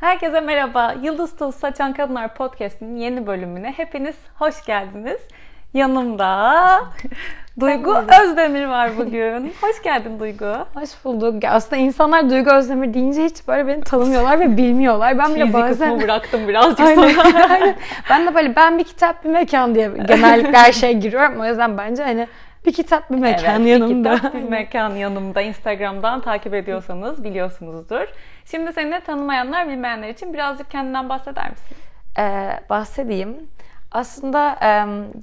Herkese merhaba. Yıldız Toz Saçan Kadınlar Podcast'inin yeni bölümüne hepiniz hoş geldiniz. Yanımda Duygu Özdemir var bugün. Hoş geldin Duygu. Hoş bulduk. Aslında insanlar Duygu Özdemir deyince hiç böyle beni tanımıyorlar ve bilmiyorlar. Ben bile Cheesy bazen... kısmı bıraktım birazcık Aynen, sonra. aynen. Ben de böyle ben bir kitap bir mekan diye genellikle her şeye giriyorum. O yüzden bence hani bir kitap bir mekan evet, yanımda. Bir kitap, bir mekan yanımda. Instagram'dan takip ediyorsanız biliyorsunuzdur. Şimdi seni tanımayanlar, bilmeyenler için birazcık kendinden bahseder misin? Ee, bahsedeyim. Aslında e,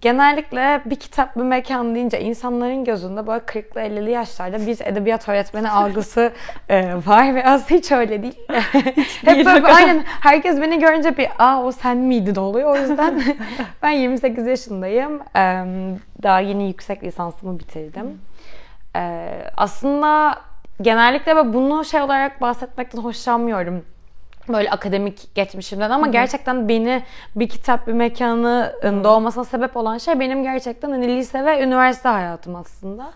genellikle bir kitap bir mekan deyince insanların gözünde böyle 40'lı 50'li yaşlarda bir edebiyat öğretmeni algısı e, var ve aslında hiç öyle değil. Hep böyle aynen herkes beni görünce bir aa o sen miydin oluyor. O yüzden ben 28 yaşındayım. E, daha yeni yüksek lisansımı bitirdim. E, aslında genellikle ben bunu şey olarak bahsetmekten hoşlanmıyorum böyle akademik geçmişimden ama gerçekten beni bir kitap bir mekanın doğmasına sebep olan şey benim gerçekten hani lise ve üniversite hayatım aslında.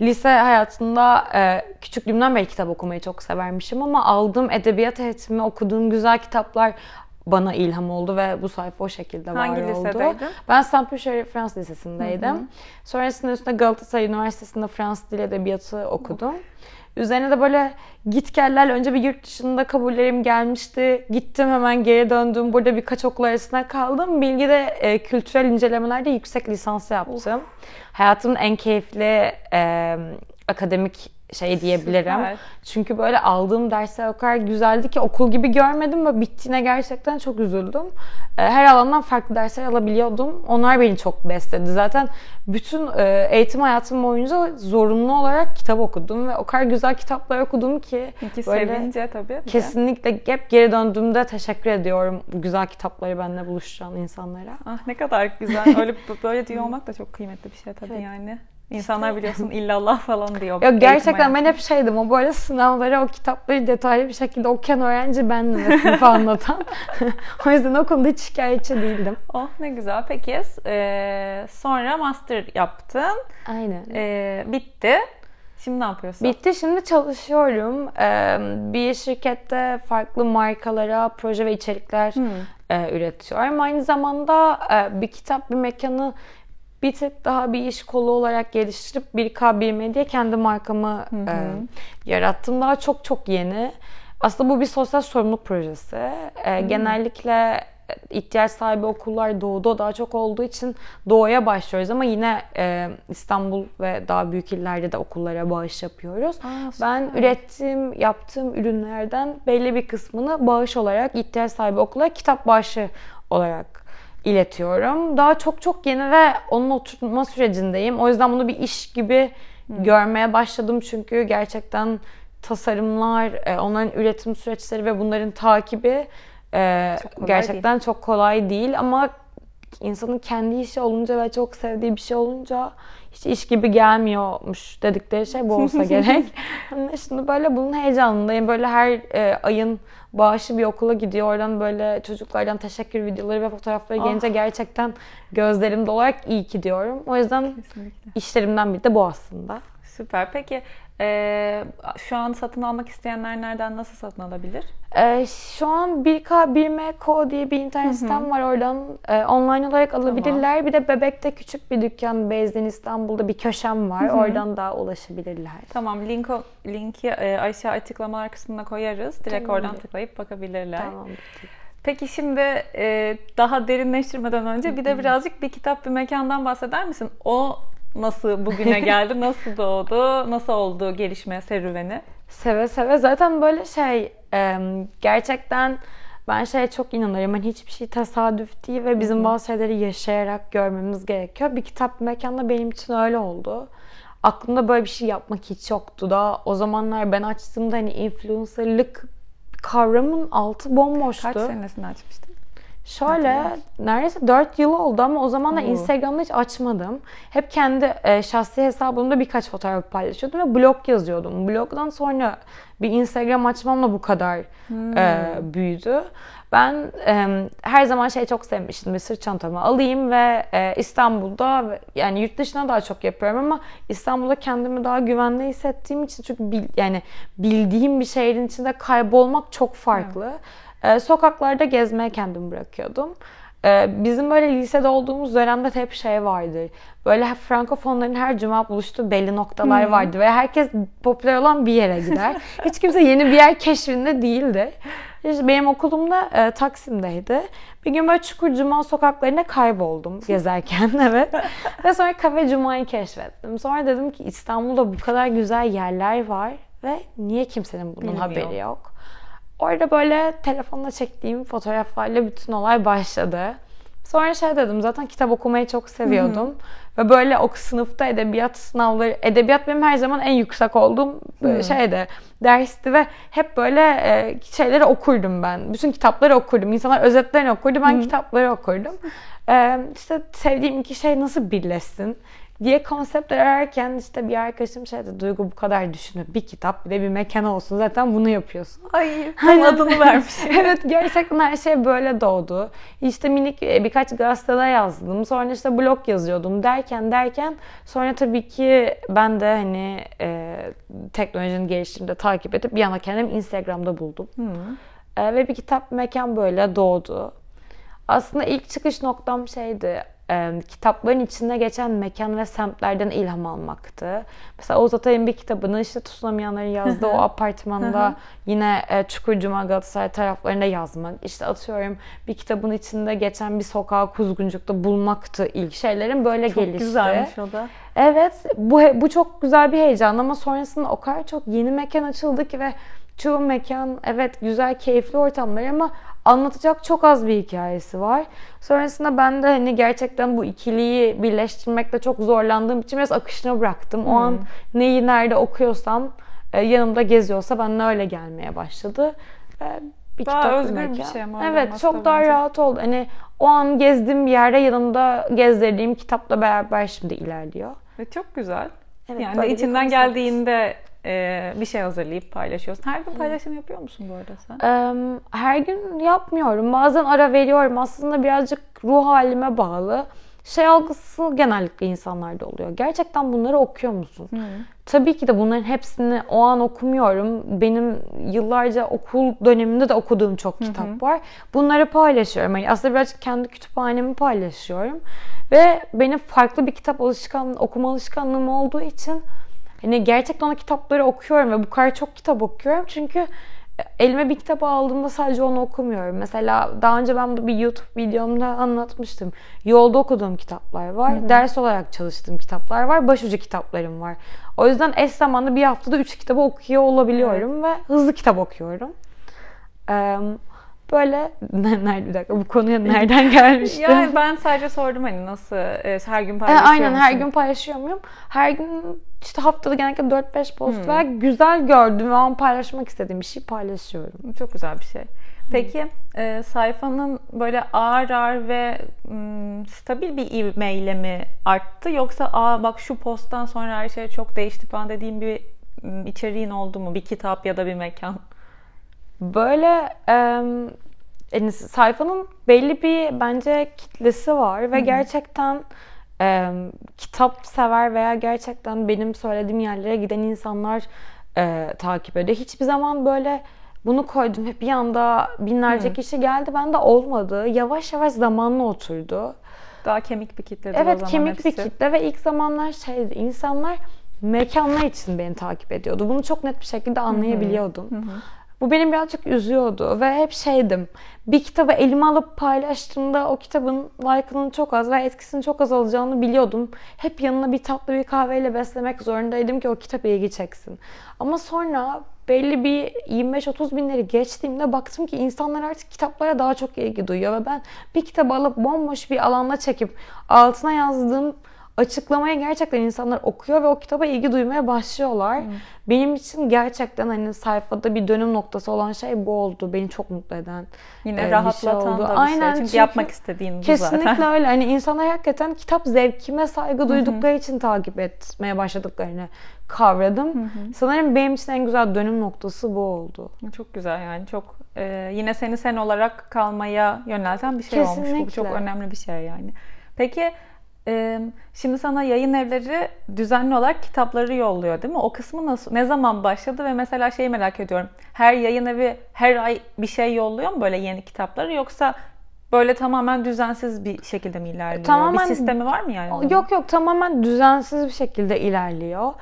Lise hayatında e, küçüklüğümden beri kitap okumayı çok severmişim ama aldığım edebiyat eğitimi, okuduğum güzel kitaplar bana ilham oldu ve bu sayfa o şekilde Hangi var oldu. lisedeydin? Ben Saint-Pierre Fransız Lisesi'ndeydim. Sonrasında üstüne Galatasaray Üniversitesi'nde Fransız Dil Edebiyatı okudum. Üzerine de böyle git gellerle önce bir yurt dışında kabullerim gelmişti. Gittim hemen geri döndüm. Burada birkaç okul arasında kaldım. Bilgide e, kültürel incelemelerde yüksek lisans yaptım. Hayatımın en keyifli e, akademik şey diyebilirim. Süper. Çünkü böyle aldığım dersler o kadar güzeldi ki okul gibi görmedim ve bittiğine gerçekten çok üzüldüm. E, Her alandan farklı dersler alabiliyordum. Onlar beni çok besledi. Zaten bütün e, eğitim hayatım boyunca zorunlu olarak kitap okudum ve o kadar güzel kitaplar okudum ki İki böyle sevince tabii. kesinlikle hep geri döndüğümde teşekkür ediyorum bu güzel kitapları benimle buluşturan insanlara. Ah ne kadar güzel. Öyle böyle diyor olmak da çok kıymetli bir şey tabii Evet. yani. İnsanlar biliyorsun illallah falan diyor. Eğitim gerçekten ben hep şeydim o böyle sınavlara o kitapları detaylı bir şekilde okuyan öğrenci bendim ve sınıfa anlatan. o yüzden o konuda hiç şikayetçi değildim. Oh ne güzel. Peki e, sonra master yaptın. Aynen. E, bitti. Şimdi ne yapıyorsun? Bitti şimdi çalışıyorum. Ee, bir şirkette farklı markalara proje ve içerikler Hmm. e, üretiyorum. Aynı zamanda e, bir kitap bir mekanı bir tık daha bir iş kolu olarak geliştirip 1K1M diye kendi markamı e, yarattım. Daha çok çok yeni. Aslında bu bir sosyal sorumluluk projesi. E, Genellikle ihtiyaç sahibi okullar doğuda daha çok olduğu için doğuya başlıyoruz ama yine e, İstanbul ve daha büyük illerde de okullara bağış yapıyoruz. Aa, süper. ben ürettiğim, yaptığım ürünlerden belli bir kısmını bağış olarak ihtiyaç sahibi okula kitap bağışı olarak iletiyorum. Daha çok çok yeni ve onun oturma sürecindeyim. O yüzden bunu bir iş gibi görmeye başladım çünkü gerçekten tasarımlar, e, onların üretim süreçleri ve bunların takibi e, Çok gerçekten çok kolay değil ama insanın kendi işi olunca ve çok sevdiği bir şey olunca hiç iş gibi gelmiyormuş dedikleri şey bu olsa gerek. Hani şimdi böyle bunun heyecanındayım. Böyle her e, ayın bağışı bir okula gidiyor. Oradan böyle çocuklardan teşekkür videoları ve fotoğrafları gelince gerçekten gözlerim dolarak iyi ki diyorum. O yüzden Kesinlikle. işlerimden biri de bu aslında. Süper. Peki e, şu an satın almak isteyenler nereden nasıl satın alabilir? Ee, şu an 1K 1MK diye bir internet sitem var. Oradan e, online olarak alabilirler. Bir de Bebek'te küçük bir dükkan Bezden İstanbul'da bir köşem var. Oradan da ulaşabilirler. Tamam link linki e, aşağı açıklamalar kısmına koyarız. Direkt Tamam. oradan tıklayıp bakabilirler. Tamam. Peki şimdi e, daha derinleştirmeden önce bir de birazcık bir kitap bir mekandan bahseder misin? O nasıl bugüne geldi? Nasıl doğdu? Nasıl oldu gelişme serüveni? Seve seve. Zaten böyle şey gerçekten ben şeye çok inanırım. Hani hiçbir şey tesadüf değil ve bizim bazı şeyleri yaşayarak görmemiz gerekiyor. Bir kitap bir mekanda benim için öyle oldu. Aklımda böyle bir şey yapmak hiç yoktu. Daha o zamanlar ben açtığımda hani influencerlık kavramın altı bomboştu. Kaç senesinde açmıştın? Şöyle neredeyse 4 yıl oldu ama o zaman da. Instagram'da hiç açmadım. Hep kendi e, şahsi hesabımda birkaç fotoğraf paylaşıyordum ve blog yazıyordum. Blogdan sonra bir Instagram açmamla bu kadar e, büyüdü. Ben e, her zaman şey çok sevmiştim. Bir sırt çantamı alayım ve e, İstanbul'da yani yurt dışına daha çok yapıyorum ama İstanbul'da kendimi daha güvende hissettiğim için çünkü bil- yani bildiğim bir şehrin içinde kaybolmak çok farklı. E, sokaklarda gezmeye kendimi bırakıyordum. E, bizim böyle lisede olduğumuz dönemde hep şey vardır. Böyle frankofonların her cuma buluştuğu belli noktalar vardı ve herkes popüler olan bir yere gider. Hiç kimse yeni bir yer keşfinde değildi. İşte benim okulumda e, Taksim'deydi. Bir gün böyle Çukur Cuma sokaklarında kayboldum gezerken evet. Ve sonra Kafe Cuma'yı keşfettim. Sonra dedim ki İstanbul'da bu kadar güzel yerler var ve niye kimsenin bunun Bilmiyor. haberi yok? Orada böyle telefonla çektiğim fotoğraflarla bütün olay başladı. Sonra şey dedim zaten kitap okumayı çok seviyordum. Ve böyle o sınıfta edebiyat sınavları, edebiyat benim her zaman en yüksek olduğum e, şeyde dersti ve hep böyle e, şeyleri okurdum ben. Bütün kitapları okurdum. İnsanlar özetlerini okurdu, ben kitapları okurdum. E, işte sevdiğim iki şey nasıl birleşsin diye konseptler ararken işte bir arkadaşım şey dedi, Duygu bu kadar düşünüyor. Bir kitap bir de bir mekan olsun zaten bunu yapıyorsun. Ay tam adını vermiş. evet gerçekten her şey böyle doğdu. İşte minik e, birkaç gazetede yazdım. Sonra işte blog yazıyordum derken derken sonra tabii ki ben de hani e, teknolojinin gelişimini de takip edip bir yana kendimi Instagram'da buldum. E, ve bir kitap mekan böyle doğdu. Aslında ilk çıkış noktam şeydi. E, kitapların içinde geçen mekan ve semtlerden ilham almaktı. Mesela Oğuz Atay'ın bir kitabını işte tutunamayanların yazdığı o apartmanda yine e, Çukurcuma Galatasaray taraflarında yazmak. İşte atıyorum bir kitabın içinde geçen bir sokağı Kuzguncuk'ta bulmaktı ilk şeylerin böyle Çok gelişti. güzelmiş o da. Evet, bu bu çok güzel bir heyecan ama sonrasında o kadar çok yeni mekan açıldı ki ve çoğu mekan evet güzel, keyifli ortamlar ama anlatacak çok az bir hikayesi var. Sonrasında ben de hani gerçekten bu ikiliyi birleştirmekte çok zorlandığım için biraz akışına bıraktım. O an neyi nerede okuyorsam e, yanımda geziyorsa bana öyle gelmeye başladı. Ve bir Daha kitap, özgür bir şey ama Evet, çok da daha bence. rahat oldu. Hani o an gezdiğim bir yerde yanımda gezdirdiğim kitapla beraber şimdi ilerliyor. Ve çok güzel. Evet, yani içinden konsept. geldiğinde e, bir şey hazırlayıp paylaşıyorsun. Her gün paylaşım yapıyor musun bu arada sen? Her gün yapmıyorum. Bazen ara veriyorum. Aslında birazcık ruh halime bağlı. Şey algısı genellikle insanlarda oluyor. Gerçekten bunları okuyor musun? Tabii ki de bunların hepsini o an okumuyorum. Benim yıllarca okul döneminde de okuduğum çok kitap var. Bunları paylaşıyorum. Yani aslında birazcık kendi kütüphanemi paylaşıyorum. Ve benim farklı bir kitap alışkanlığı, okuma alışkanlığım olduğu için hani gerçekten o kitapları okuyorum ve bu kadar çok kitap okuyorum. Çünkü elime bir kitap aldığımda sadece onu okumuyorum. Mesela daha önce ben bunu bir YouTube videomda anlatmıştım. Yolda okuduğum kitaplar var. Ders olarak çalıştığım kitaplar var. Başucu kitaplarım var. O yüzden eş zamanlı bir haftada üç kitabı okuyor olabiliyorum ve hızlı kitap okuyorum. Ee, böyle nerede bir dakika bu konuya nereden gelmiştim? Yani ben sadece sordum hani nasıl e, her gün E, paylaşıyor aynen her musun? gün paylaşıyor muyum? Her gün işte haftada genellikle 4-5 post ve güzel gördüğüm ve an paylaşmak istediğim bir şey paylaşıyorum. Çok güzel bir şey. Peki e, sayfanın böyle ağır ağır ve mm, stabil bir ivmeyle mi arttı yoksa aa bak şu posttan sonra her şey çok değişti falan dediğim bir mm, içeriğin oldu mu? Bir kitap ya da bir mekan. Böyle yani sayfanın belli bir bence kitlesi var ve gerçekten em, kitap sever veya gerçekten benim söylediğim yerlere giden insanlar e, takip ediyor. Hiçbir zaman böyle bunu koydum hep bir anda binlerce kişi geldi. Bende olmadı. Yavaş yavaş zamanla oturdu. Daha kemik bir kitledir o Evet zaman kemik bir hepsi. kitle ve ilk zamanlar şeydi insanlar mekanlar için beni takip ediyordu. Bunu çok net bir şekilde anlayabiliyordum. Bu beni birazcık üzüyordu ve hep şeydim. Bir kitabı elime alıp paylaştığımda o kitabın like'ının çok az ve etkisinin çok az olacağını biliyordum. Hep yanına bir tatlı bir kahveyle beslemek zorundaydım ki o kitap ilgi çeksin. Ama sonra belli bir 25-30 binleri geçtiğimde baktım ki insanlar artık kitaplara daha çok ilgi duyuyor ve ben bir kitabı alıp bomboş bir alanda çekip altına yazdığım açıklamayı gerçekten insanlar okuyor ve o kitaba ilgi duymaya başlıyorlar. Benim için gerçekten hani sayfada bir dönüm noktası olan şey bu oldu. Beni çok mutlu eden Yine e, bir rahatlatan şey oldu. da bir Aynen, şey. Çünkü, çünkü yapmak istediğin bu Kesinlikle zaten. öyle. Hani insanlar hakikaten kitap zevkime saygı duydukları için takip etmeye başladıklarını kavradım. Sanırım benim için en güzel dönüm noktası bu oldu. Çok güzel yani çok e, yine seni sen olarak kalmaya yönelten bir şey olmuş. Bu çok Kesinlikle. önemli bir şey yani. Peki şimdi sana yayın evleri düzenli olarak kitapları yolluyor değil mi? O kısmı nasıl, ne zaman başladı ve mesela şeyi merak ediyorum. Her yayın evi her ay bir şey yolluyor mu böyle yeni kitapları yoksa böyle tamamen düzensiz bir şekilde mi ilerliyor? Tamamen, bir sistemi var mı yani? Yok yok tamamen düzensiz bir şekilde ilerliyor.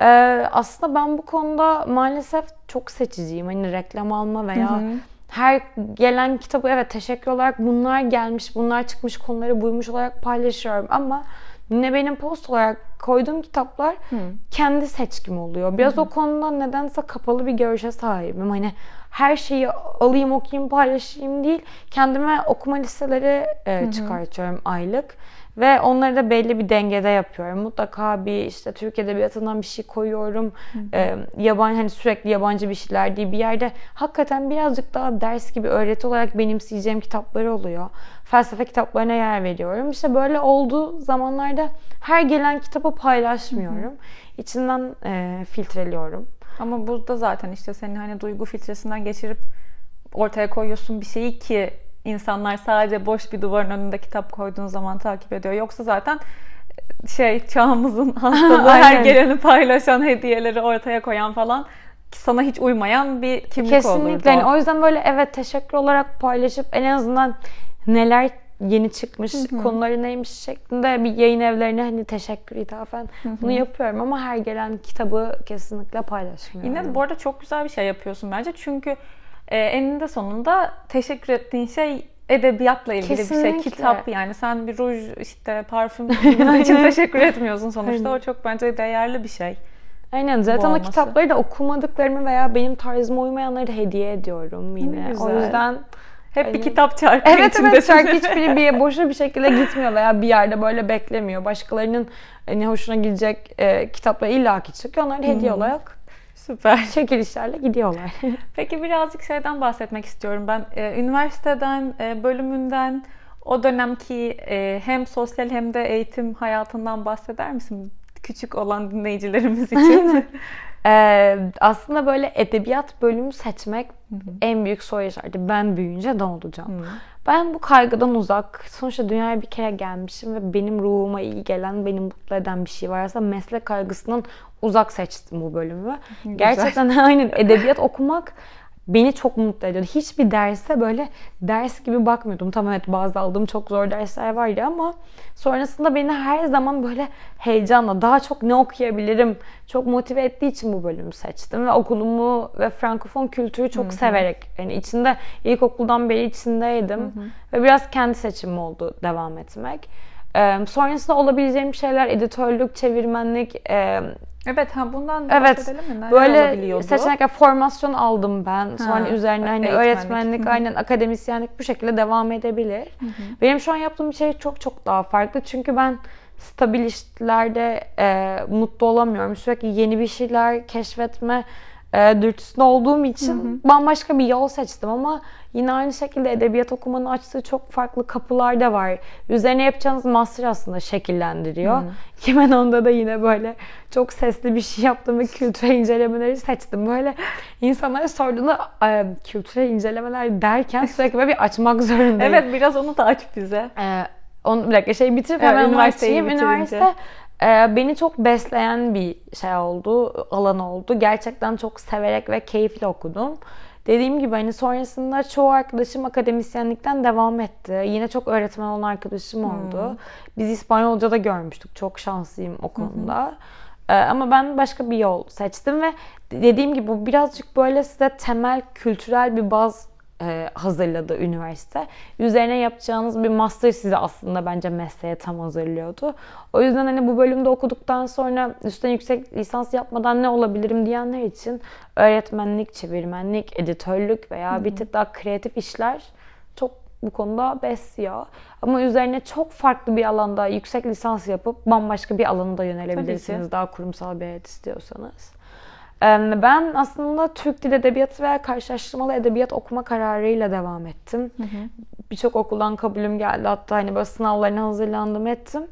Ee, aslında ben bu konuda maalesef çok seçiciyim. Hani reklam alma veya hı hı. Her gelen kitabı evet teşekkür olarak bunlar gelmiş, bunlar çıkmış konuları buymuş olarak paylaşıyorum ama ne benim post olarak koyduğum kitaplar Hı. kendi seçkim oluyor. Biraz Hı. o konuda nedense kapalı bir görüşe sahibim. Hani her şeyi alayım, okuyayım, paylaşayım değil. Kendime okuma listeleri e, çıkartıyorum aylık. Ve onları da belli bir dengede yapıyorum. Mutlaka bir işte Türk Edebiyatı'ndan bir şey koyuyorum. Ee, yabancı hani sürekli yabancı bir şeyler değil. Bir yerde hakikaten birazcık daha ders gibi öğreti olarak benimseyeceğim kitapları oluyor. Felsefe kitaplarına yer veriyorum. İşte böyle olduğu zamanlarda her gelen kitabı paylaşmıyorum. İçinden e, filtreliyorum. Ama burada zaten işte senin hani duygu filtresinden geçirip ortaya koyuyorsun bir şeyi ki insanlar sadece boş bir duvarın önünde kitap koyduğun zaman takip ediyor. Yoksa zaten e, şey çağımızın hastalığı her geleni paylaşan hediyeleri ortaya koyan falan sana hiç uymayan bir kimlik Kesinlikle. olurdu. Kesinlikle. o yüzden böyle evet teşekkür olarak paylaşıp en azından neler yeni çıkmış, hı hı. konuları neymiş şeklinde bir yayın evlerine hani teşekkür ithafen hı hı. bunu yapıyorum ama her gelen kitabı kesinlikle paylaşmıyorum. Yine bu arada çok güzel bir şey yapıyorsun bence. Çünkü e, eninde sonunda teşekkür ettiğin şey edebiyatla ilgili Kesinlikle. bir şey. Kitap yani. Sen bir ruj, işte parfüm için teşekkür etmiyorsun sonuçta. O çok bence değerli bir şey. Aynen zaten o kitapları da okumadıklarımı veya benim tarzıma uymayanları da hediye ediyorum yine. O yüzden hep Aynen. bir kitap çarkı Evet evet çarkı hiçbiri bir boşa bir şekilde gitmiyor veya bir yerde böyle beklemiyor. Başkalarının hani hoşuna gidecek e, kitaplar illaki çıkıyor. Onları hediye olarak Süper. Çekilişlerle gidiyorlar. Peki birazcık şeyden bahsetmek istiyorum ben. Ee, üniversiteden, e, bölümünden, o dönemki e, hem sosyal hem de eğitim hayatından bahseder misin? Küçük olan dinleyicilerimiz için. ee, aslında böyle edebiyat bölümü seçmek Hı-hı. en büyük soru işareti. Ben büyüyünce ne olacağım? Hı-hı. Ben bu kaygıdan uzak, sonuçta dünyaya bir kere gelmişim ve benim ruhuma iyi gelen, beni mutlu eden bir şey varsa meslek kaygısından uzak seçtim bu bölümü. Güzel. Gerçekten aynen edebiyat okumak beni çok mutlu ediyordu. Hiçbir derse böyle ders gibi bakmıyordum. Tamam evet bazı aldığım çok zor dersler vardı ama sonrasında beni her zaman böyle heyecanla daha çok ne okuyabilirim çok motive ettiği için bu bölümü seçtim ve okulumu ve frankofon kültürü çok Hı-hı. severek yani içinde ilkokuldan beri içindeydim Hı-hı. ve biraz kendi seçimim oldu devam etmek. Ee, sonrasında olabileceğim şeyler editörlük, çevirmenlik, e, Evet ha bundan evet, bahsedelim mi? Neler böyle seçenekler formasyon aldım ben. Sonra ha, üzerine hani öğretmenlik, Hı-hı. aynen akademisyenlik bu şekilde devam edebilir. Hı-hı. Benim şu an yaptığım şey çok çok daha farklı. Çünkü ben stabil işlerde e, mutlu olamıyorum. Sürekli yeni bir şeyler keşfetme e, dürtüsünde olduğum için hı hı. bambaşka bir yol seçtim ama yine aynı şekilde edebiyat okumanın açtığı çok farklı kapılar da var. Üzerine yapacağınız master aslında şekillendiriyor. Hı. 2010'da da yine böyle çok sesli bir şey yaptım ve kültürel incelemeleri seçtim. Böyle insanlara sorduğunda e, kültürel incelemeler derken sürekli böyle bir açmak zorundayım. Evet biraz onu da aç bize. E, onu bir dakika şey bitirip evet, hemen üniversiteyi Üniversite ee, beni çok besleyen bir şey oldu, alan oldu. Gerçekten çok severek ve keyifle okudum. Dediğim gibi hani sonrasında çoğu arkadaşım akademisyenlikten devam etti. Yine çok öğretmen olan arkadaşım oldu. Hmm. Biz İspanyolca da görmüştük. Çok şanslıyım o konuda. Hmm. Ee, ama ben başka bir yol seçtim ve dediğim gibi bu birazcık böyle size temel kültürel bir baz e, hazırladı üniversite. Üzerine yapacağınız bir master sizi aslında bence mesleğe tam hazırlıyordu. O yüzden hani bu bölümde okuduktan sonra üstten yüksek lisans yapmadan ne olabilirim diyenler için öğretmenlik, çevirmenlik, editörlük veya bir tık daha kreatif işler çok bu konuda besliyor. Ama üzerine çok farklı bir alanda yüksek lisans yapıp bambaşka bir alana da yönelebilirsiniz. Daha kurumsal bir hayat istiyorsanız. Ben aslında Türk Dil Edebiyatı veya karşılaştırmalı edebiyat okuma kararıyla devam ettim. Birçok okuldan kabulüm geldi. Hatta hani böyle sınavlarına hazırlandım ettim.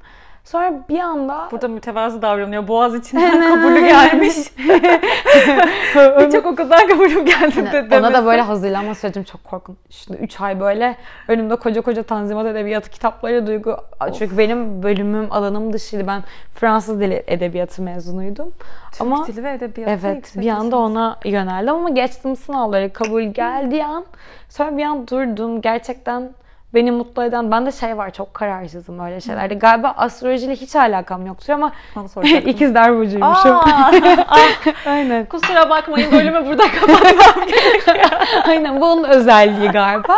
Sonra bir anda Burada mütevazı davranıyor. Boğaz içinden kabulü gelmiş. Birçok okuldan kabulüm geldi de ona da böyle hazırlanma sürecim çok korkunç. Şimdi 3 ay böyle önümde koca koca Tanzimat Edebiyatı kitapları duygu. Çünkü benim bölümüm alanım dışıydı. Ben Fransız dili edebiyatı mezunuydum. Türk Ama dili ve edebiyatı Evet bir anda ona yöneldim ama geçtim sınavları kabul geldiği an sonra bir an durdum gerçekten beni mutlu eden ben de şey var çok kararsızım öyle şeylerde galiba astrolojiyle hiç alakam yoktur ama ikizler burcuymuşum. Aa, Aynen. kusura bakmayın bölümü burada kapatmam. Aynen bu onun özelliği galiba.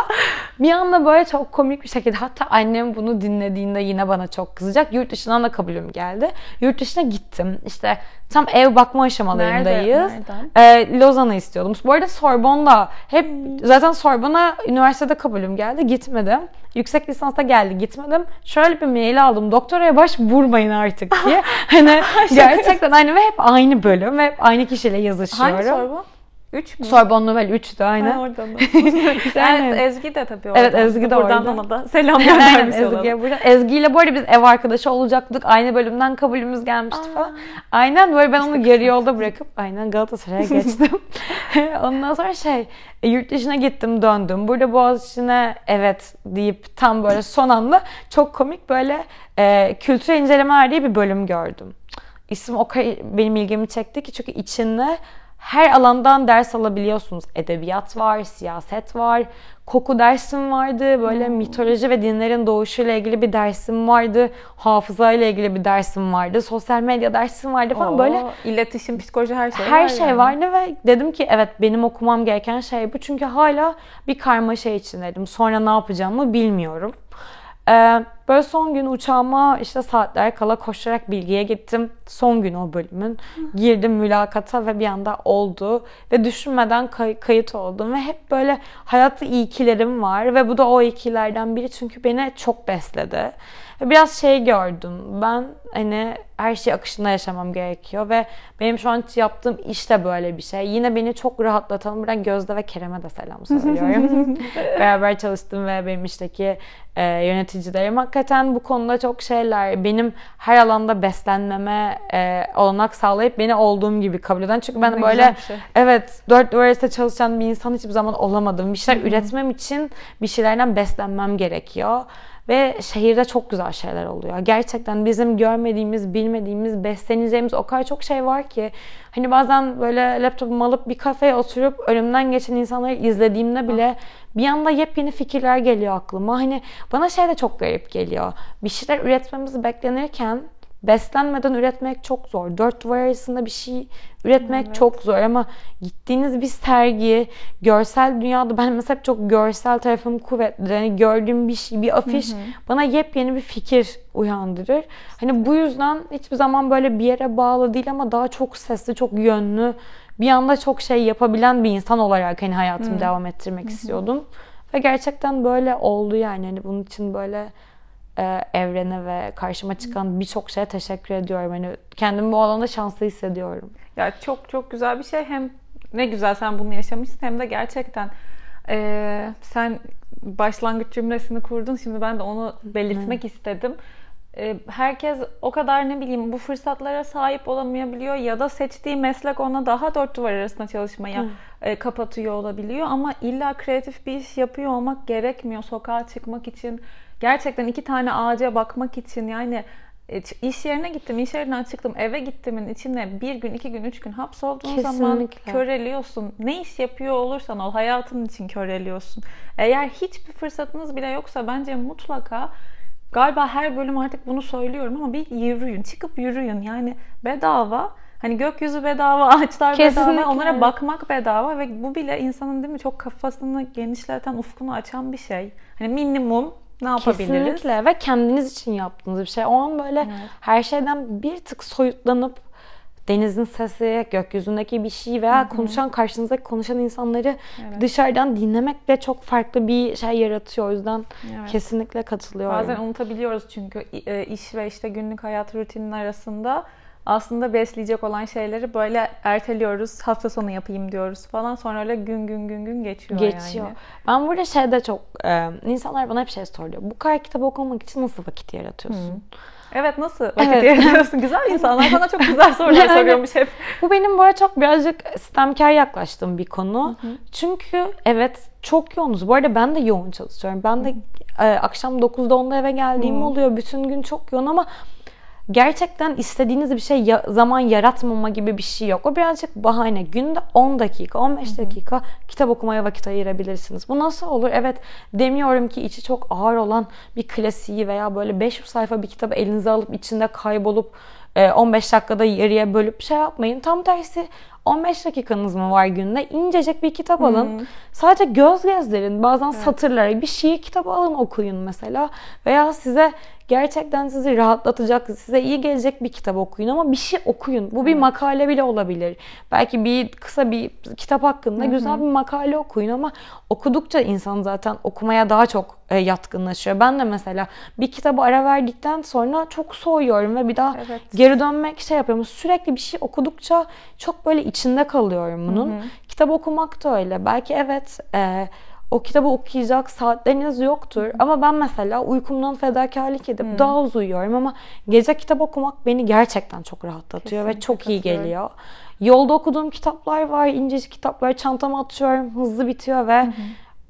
Bir anda böyle çok komik bir şekilde hatta annem bunu dinlediğinde yine bana çok kızacak. Yurt dışından da kabulüm geldi. Yurt dışına gittim. İşte tam ev bakma aşamalarındayız. Nerede? Ee, Lozan'ı istiyordum. Bu arada Sorbonne'da hep zaten Sorbonne'a üniversitede kabulüm geldi. Gitmedim. Yüksek lisansta geldi. Gitmedim. Şöyle bir mail aldım. Doktoraya başvurmayın artık diye. hani gerçekten aynı ve hep aynı bölüm ve hep aynı kişiyle yazışıyorum. Hangi Sorbon? Üç mü? Sorbonne Novel 3'tü aynen. Ha, orada mı? Aynen. evet, Ezgi de tabii orada. Evet, Ezgi de Buradan orada. ona da selam Aynen göndermiş olalım. Ezgi'ye burada. Ezgi ile bu arada biz ev arkadaşı olacaktık. Aynı bölümden kabulümüz gelmişti Aa. falan. Aynen böyle ben onu yarı yolda bırakıp aynen Galatasaray'a geçtim. Ondan sonra şey e, yurt dışına gittim döndüm. Burada Boğaziçi'ne evet deyip tam böyle son anda çok komik böyle e, kültür incelemeler diye bir bölüm gördüm. İsim o kadar benim ilgimi çekti ki çünkü içinde her alandan ders alabiliyorsunuz. Edebiyat var, siyaset var, koku dersim vardı, böyle mitoloji ve dinlerin doğuşuyla ilgili bir dersim vardı, hafıza ile ilgili bir dersim vardı, sosyal medya dersim vardı falan Oo, böyle iletişim, psikoloji her şey her var şey yani. vardı ve dedim ki evet benim okumam gereken şey bu. Çünkü hala bir karmaşa içindeydim. Sonra ne yapacağımı bilmiyorum. Ee, böyle son gün uçağıma işte saatler kala koşarak bilgiye gittim. Son gün o bölümün. Girdim mülakata ve bir anda oldu. Ve düşünmeden kay- kayıt oldum. Ve hep böyle hayatta ikilerim var. Ve bu da o ikilerden biri. Çünkü beni çok besledi. Ve biraz şey gördüm. Ben hani her şey akışında yaşamam gerekiyor. Ve benim şu an yaptığım iş de böyle bir şey. Yine beni çok rahatlatan buradan Gözde ve Kerem'e de selam söylüyorum. Beraber çalıştım ve benim işteki e, yöneticilerim hakikaten bu konuda çok şeyler. Benim her alanda beslenmeme e, olanak sağlayıp beni olduğum gibi kabul eden. Çünkü ben Ne böyle şey. evet dört duvar arasında çalışan bir insan hiçbir zaman olamadım. Bir şeyler üretmem için bir şeylerden beslenmem gerekiyor. Ve şehirde çok güzel şeyler oluyor. Gerçekten bizim görmediğimiz, bilmediğimiz, besleneceğimiz o kadar çok şey var ki. Hani bazen böyle laptopumu alıp bir kafeye oturup önümden geçen insanları izlediğimde bile bir anda yepyeni fikirler geliyor aklıma. Hani bana şey de çok garip geliyor. Bir şeyler üretmemiz beklenirken beslenmeden üretmek çok zor. Dört duvar arasında bir şey üretmek Evet. çok zor ama gittiğiniz bir sergi, görsel dünyada ben mesela hep çok görsel tarafım kuvvetli. Yani gördüğüm bir şey, bir afiş bana yepyeni bir fikir uyandırır. Hani bu yüzden hiçbir zaman böyle bir yere bağlı değil ama daha çok sesli, çok yönlü, bir anda çok şey yapabilen bir insan olarak hani hayatımı devam ettirmek istiyordum. Ve gerçekten böyle oldu yani. Hani bunun için böyle e, evrene ve karşıma çıkan birçok şeye teşekkür ediyorum. Hani kendimi bu alanda şanslı hissediyorum. Ya çok çok güzel bir şey. Hem ne güzel sen bunu yaşamışsın hem de gerçekten eee, sen başlangıç cümlesini kurdun. Şimdi ben de onu belirtmek istedim. Eee, herkes o kadar ne bileyim bu fırsatlara sahip olamayabiliyor ya da seçtiği meslek ona daha dört duvar arasında çalışmaya e, kapatıyor olabiliyor ama illa kreatif bir iş yapıyor olmak gerekmiyor sokağa çıkmak için gerçekten iki tane ağaca bakmak için yani e, iş yerine gittim, iş yerinden çıktım, eve gittimin içine bir gün, iki gün, üç gün hapsolduğun zaman Kesinlikle. köreliyorsun. Ne iş yapıyor olursan ol, hayatın için köreliyorsun. Eğer hiçbir fırsatınız bile yoksa bence mutlaka galiba her bölüm artık bunu söylüyorum ama bir yürüyün, çıkıp yürüyün. Yani bedava Hani gökyüzü bedava, ağaçlar Kesinlikle. bedava, onlara bakmak bedava ve bu bile insanın değil mi çok kafasını genişleten, ufkunu açan bir şey. Hani minimum ne yapabiliriz? Kesinlikle ve kendiniz için yaptığınız bir şey. O an böyle Evet. her şeyden bir tık soyutlanıp denizin sesi, gökyüzündeki bir şey veya konuşan karşınızdaki konuşan insanları Evet. dışarıdan dinlemek de çok farklı bir şey yaratıyor. O yüzden Evet. kesinlikle katılıyorum. Bazen unutabiliyoruz çünkü e, iş ve işte günlük hayat rutinin arasında aslında besleyecek olan şeyleri böyle erteliyoruz. Hafta sonu yapayım diyoruz falan. Sonra öyle gün gün gün gün geçiyor, geçiyor. yani. Ben burada şeyde çok e, insanlar bana hep şey soruyor. Bu kadar kitap okumak için nasıl vakit yaratıyorsun? Evet nasıl vakit evet. ayırıyorsun? güzel insanlar sana çok güzel sorular soruyormuş hep. Bu benim böyle çok birazcık sistemkar yaklaştığım bir konu. Hı hı. Çünkü evet çok yoğunuz. Bu arada ben de yoğun çalışıyorum. Ben de e, akşam 9'da 10'da eve geldiğim hı. oluyor. Bütün gün çok yoğun ama gerçekten istediğiniz bir şey ya, zaman yaratmama gibi bir şey yok. O birazcık bahane. Günde 10 dakika, 15 dakika kitap okumaya vakit ayırabilirsiniz. Bu nasıl olur? Evet demiyorum ki içi çok ağır olan bir klasiği veya böyle 500 sayfa bir kitabı elinize alıp içinde kaybolup 15 e, dakikada yarıya bölüp şey yapmayın. Tam tersi 15 dakikanız mı var günde? İncecik bir kitap alın. Hmm. Sadece göz gezdirin. Bazen evet. satırlara bir şiir kitabı alın okuyun mesela. Veya size gerçekten sizi rahatlatacak, size iyi gelecek bir kitap okuyun ama bir şey okuyun. Bu bir makale bile olabilir. Belki bir kısa bir kitap hakkında Hı-hı. güzel bir makale okuyun ama okudukça insan zaten okumaya daha çok e, yatkınlaşıyor. Ben de mesela bir kitabı ara verdikten sonra çok soğuyorum ve bir daha evet. geri dönmek şey yapıyorum. Sürekli bir şey okudukça çok böyle içinde kalıyorum bunun. Hı-hı. Kitap okumak da öyle. Belki evet e, o kitabı okuyacak saatleriniz yoktur. Ama ben mesela uykumdan fedakarlık edip hmm. daha az uyuyorum ama gece kitap okumak beni gerçekten çok rahatlatıyor Kesinlikle ve çok iyi geliyor. Yolda okuduğum kitaplar var, incecik kitaplar çantama atıyorum, hızlı bitiyor ve hı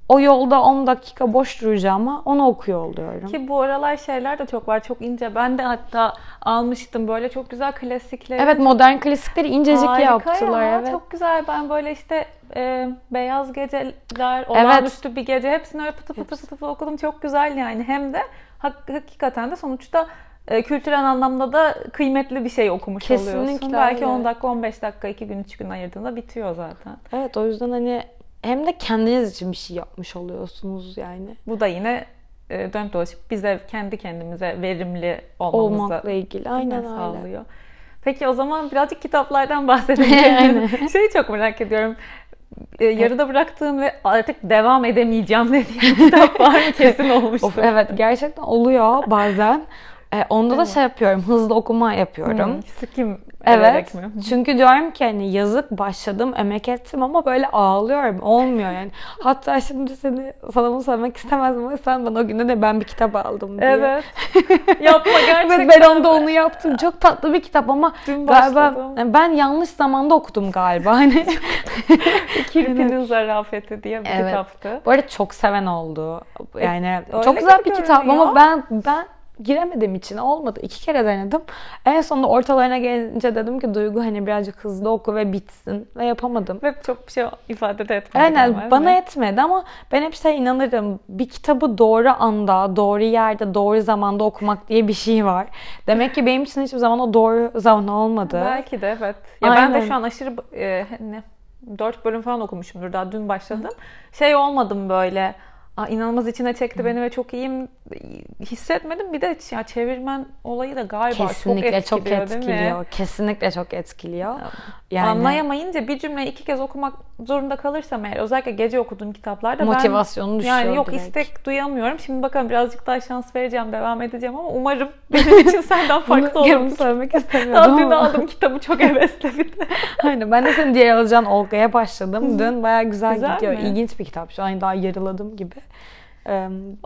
o yolda 10 dakika boş duracağıma onu okuyor oluyorum. Ki bu aralar şeyler de çok var. Çok ince. Ben de hatta almıştım böyle çok güzel klasikleri. Evet modern klasikleri incecik Harika yaptılar. Ya, evet. Çok güzel. Ben böyle işte e, Beyaz Geceler, Olağanüstü evet. bir gece hepsini öyle pıtı pıtı pıtı, pıtı okudum. Çok güzel yani. Hem de hak, hakikaten de sonuçta e, kültürel anlamda da kıymetli bir şey okumuş Kesinlikle oluyorsun. Belki öyle. 10 dakika 15 dakika 2 gün 3 gün ayırdığında bitiyor zaten. Evet o yüzden hani hem de kendiniz için bir şey yapmış oluyorsunuz yani. Bu da yine e, dönüp dolaşıp bize kendi kendimize verimli olmamızı olmakla ilgili aynen öyle. sağlıyor. Peki o zaman birazcık kitaplardan bahsedelim. Şeyi çok merak ediyorum. E, yarıda bıraktığın ve artık devam edemeyeceğim dediğin kitap var mı? Kesin olmuştur. Of, evet gerçekten oluyor bazen. E, onda Değil da mi? şey yapıyorum, hızlı okuma yapıyorum. Hmm, sıkım evet, mi? Çünkü diyorum ki hani yazık başladım, emek ettim ama böyle ağlıyorum. Olmuyor yani. Hatta şimdi seni sana bunu söylemek istemezdim ama sen bana o günde de ben bir kitap aldım diye. Evet. Yapma gerçekten. ben onda onu yaptım. Çok tatlı bir kitap ama Dün galiba ben yanlış zamanda okudum galiba. Hani Kirpinin Zarafeti diye bir evet. kitaptı. Bu arada çok seven oldu. Yani Öyle çok güzel bir kitap ama ben ben giremedim içine olmadı. İki kere denedim. En sonunda ortalarına gelince dedim ki Duygu hani birazcık hızlı oku ve bitsin. Ve yapamadım. Ve çok bir şey ifade de etmedi. Aynen bana mi? etmedi ama ben hep şey inanırım. Bir kitabı doğru anda, doğru yerde, doğru zamanda okumak diye bir şey var. Demek ki benim için hiçbir zaman o doğru zaman olmadı. Belki de evet. Ya Aynen. ben de şu an aşırı e, ne 4 bölüm falan okumuşumdur daha dün başladım. Şey olmadım böyle Aa, inanılmaz içine çekti beni ve çok iyiyim hissetmedim. Bir de ya çevirmen olayı da galiba Kesinlikle çok etkiliyor, çok etkiliyor. Kesinlikle çok etkiliyor. Yani... Anlayamayınca bir cümleyi iki kez okumak zorunda kalırsam eğer özellikle gece okuduğum kitaplarda motivasyonu ben, düşüyor. Yani yok direkt. istek duyamıyorum. Şimdi bakalım birazcık daha şans vereceğim, devam edeceğim ama umarım benim için senden farklı olur. Söylemek istemiyordum Daha dün aldım kitabı çok hevesle bir de. Aynen ben de senin diğer alacağın Olga'ya başladım. Dün bayağı güzel, güzel gidiyor. Mi? İlginç bir kitap. Şu an daha yarıladım gibi.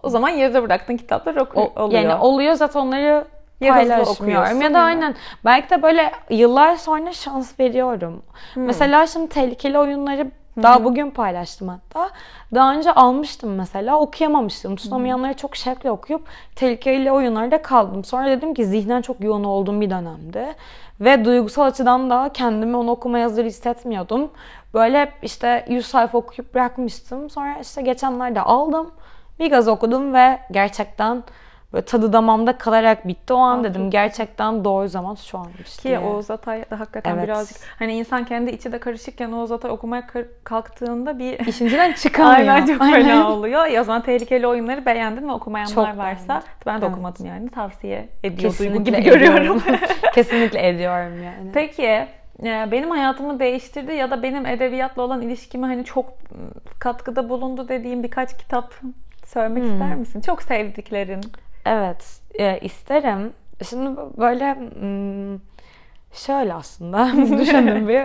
O zaman yarıda bıraktın kitaplar oku- oluyor. Yani oluyor zaten onları paylaşmıyorum. Ya da aynen. Belki de böyle yıllar sonra şans veriyorum. Hmm. Mesela şimdi tehlikeli oyunları daha Hı-hı. bugün paylaştım hatta. Daha önce almıştım mesela okuyamamıştım. Tutamayanları çok şevkle okuyup tehlikeli oyunlarda kaldım. Sonra dedim ki zihnen çok yoğun olduğum bir dönemde. Ve duygusal açıdan da kendimi onu okumaya hazır hissetmiyordum. Böyle işte 100 sayfa okuyup bırakmıştım. Sonra işte geçenlerde aldım. Bir gaz okudum ve gerçekten böyle tadı damamda kalarak bitti. O an Aa, dedim gerçekten doğru zaman şu anmış Ki Oğuz Atay da hakikaten evet. birazcık hani insan kendi içi de karışıkken Oğuz Atay okumaya kalktığında bir işinciden çıkamıyor. Aynen çok Aynen. fena oluyor. Ya zaman tehlikeli oyunları beğendin mi okumayanlar çok varsa beğendim. ben de evet. okumadım yani tavsiye ediyor Kesinlikle Duygu gibi ediyorum. görüyorum. Kesinlikle ediyorum yani. Peki e, benim hayatımı değiştirdi ya da benim edebiyatla olan ilişkimi hani çok katkıda bulundu dediğim birkaç kitap söylemek hmm. ister misin? Çok sevdiklerin. Evet, e, isterim. Şimdi böyle hmm, şöyle aslında düşündüm bir.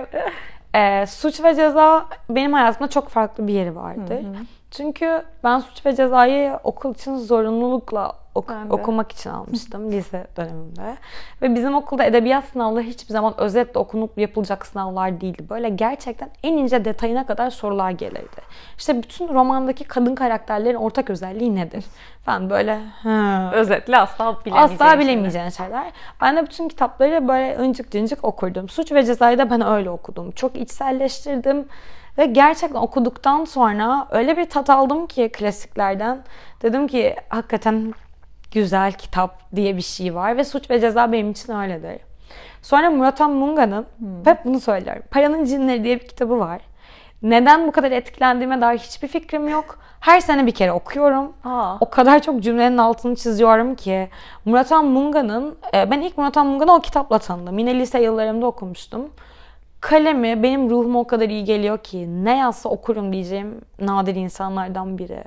E, suç ve ceza benim hayatımda çok farklı bir yeri vardır. Hı hı. Çünkü ben suç ve cezayı okul için zorunlulukla ok- okumak için almıştım lise döneminde. Ve bizim okulda edebiyat sınavları hiçbir zaman özetle okunup yapılacak sınavlar değildi. Böyle gerçekten en ince detayına kadar sorular gelirdi. İşte bütün romandaki kadın karakterlerin ortak özelliği nedir? Falan böyle hı. Özetle asla bilemeyeceğin Asla bilemeyeceğin şeyler. Ben de bütün kitapları böyle ıncık cıncık okurdum. Suç ve Ceza'yı da ben öyle okudum. Çok içselleştirdim. Ve gerçekten okuduktan sonra öyle bir tat aldım ki klasiklerden. Dedim ki hakikaten güzel kitap diye bir şey var. Ve Suç ve Ceza benim için öyledir. Sonra Murat Munga'nın, hmm. hep bunu söylerim. Paranın Cinleri diye bir kitabı var. Neden bu kadar etkilendiğime dair hiçbir fikrim yok. Her sene bir kere okuyorum. Aa. O kadar çok cümlenin altını çiziyorum ki. Murat Munga'nın, e, ben ilk Murat Munga'nı o kitapla tanıdım. Yine lise yıllarımda okumuştum. Kalemi benim ruhuma o kadar iyi geliyor ki ne yazsa okurum diyeceğim nadir insanlardan biri.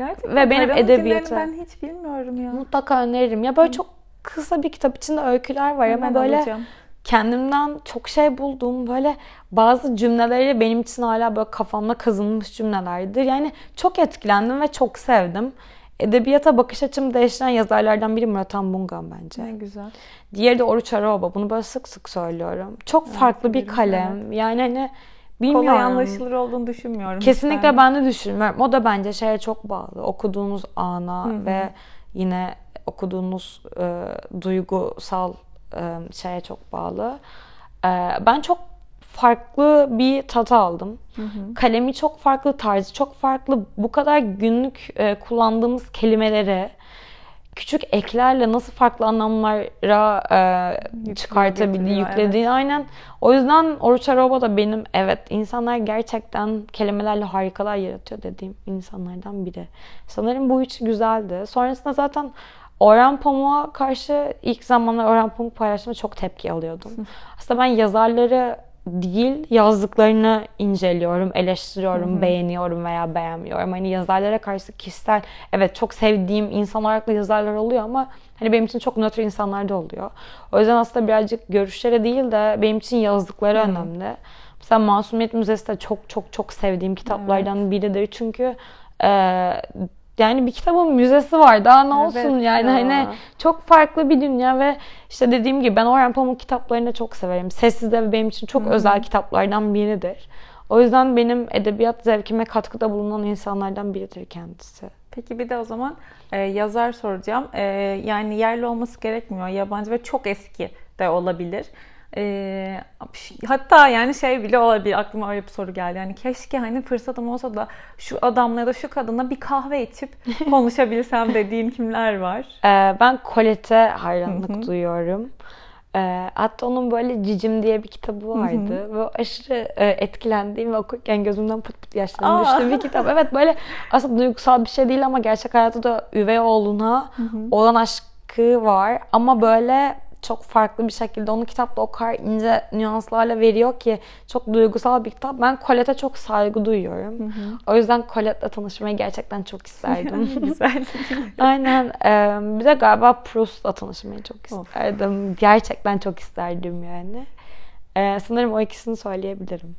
Gerçekten Ve benim edebiyatı ben hiç bilmiyorum ya. Mutlaka öneririm. Ya böyle Hı. çok kısa bir kitap içinde öyküler var ama böyle alacağım. kendimden çok şey buldum. Böyle bazı cümleleri benim için hala böyle kafamda kazınmış cümlelerdir. Yani çok etkilendim ve çok sevdim. Edebiyata bakış açımı değiştiren yazarlardan biri Murat Bungan bence. Ne güzel. Diğeri de Oruç Araoba. Bunu böyle sık sık söylüyorum. Çok evet, farklı bir kalem. Evet. Yani hani bilmiyorum. Kolay anlaşılır olduğunu düşünmüyorum. Kesinlikle ben. ben de düşünmüyorum. O da bence şeye çok bağlı. Okuduğunuz ana Hı-hı. ve yine okuduğunuz e, duygusal e, şeye çok bağlı. E, ben çok farklı bir tat aldım. Hı hı. Kalemi çok farklı, tarzı çok farklı. Bu kadar günlük e, kullandığımız kelimeleri küçük eklerle nasıl farklı anlamlara e, çıkartabildiği, yüklediği evet. aynen. O yüzden Oruç Aroba da benim evet insanlar gerçekten kelimelerle harikalar yaratıyor dediğim insanlardan biri. Sanırım bu üç güzeldi. Sonrasında zaten Orhan Pamuk'a karşı ilk zamanlar Orhan Pamuk paylaştığımda çok tepki alıyordum. Aslında ben yazarları değil yazdıklarını inceliyorum, eleştiriyorum, Hı-hı. beğeniyorum veya beğenmiyorum. Hani yazarlara karşı kişisel evet çok sevdiğim insan olarak da yazarlar oluyor ama hani benim için çok nötr insanlar da oluyor. O yüzden aslında birazcık görüşlere değil de benim için yazdıkları Hı-hı. önemli. Mesela Masumiyet Müzesi de çok çok çok sevdiğim kitaplardan evet. biridir. Çünkü e, yani bir kitabın müzesi var. Daha ne olsun evet yani ya. hani çok farklı bir dünya ve işte dediğim gibi ben Orhan Pamuk kitaplarını çok severim. Sessiz Ev benim için çok Hı-hı. özel kitaplardan biridir. O yüzden benim edebiyat zevkime katkıda bulunan insanlardan biridir kendisi. Peki bir de o zaman e, yazar soracağım. E, yani yerli olması gerekmiyor. Yabancı ve çok eski de olabilir. E, hatta yani şey bile olabilir aklıma öyle bir soru geldi. Yani keşke hani fırsatım olsa da şu adamla ya da şu kadınla bir kahve içip konuşabilsem dediğin kimler var? Ee, ben Colette'e hayranlık duyuyorum. E, hatta onun böyle Cicim diye bir kitabı vardı. Hı Ve aşırı e, etkilendiğim ve okurken gözümden pıt pıt yaşlarım düştü bir kitap. Evet böyle aslında duygusal bir şey değil ama gerçek hayatta da üvey oğluna olan aşkı var. Ama böyle çok farklı bir şekilde onu kitapta o kadar ince nüanslarla veriyor ki çok duygusal bir kitap. Ben Colette'e çok saygı duyuyorum. Hı hı. O yüzden Colette'le tanışmayı gerçekten çok isterdim. Güzel. Aynen. bir de galiba Proust'la tanışmayı çok isterdim. Of. Gerçekten çok isterdim yani. sanırım o ikisini söyleyebilirim.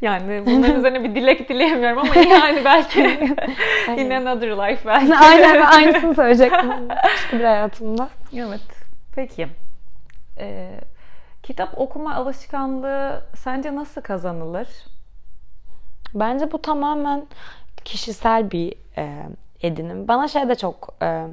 Yani bunların üzerine bir dilek dileyemiyorum ama yani belki in another life belki. Aynen aynısını söyleyecektim. Bir hayatımda. Evet. Peki. Ee, kitap okuma alışkanlığı sence nasıl kazanılır? Bence bu tamamen kişisel bir e, edinim. Bana şey de çok e,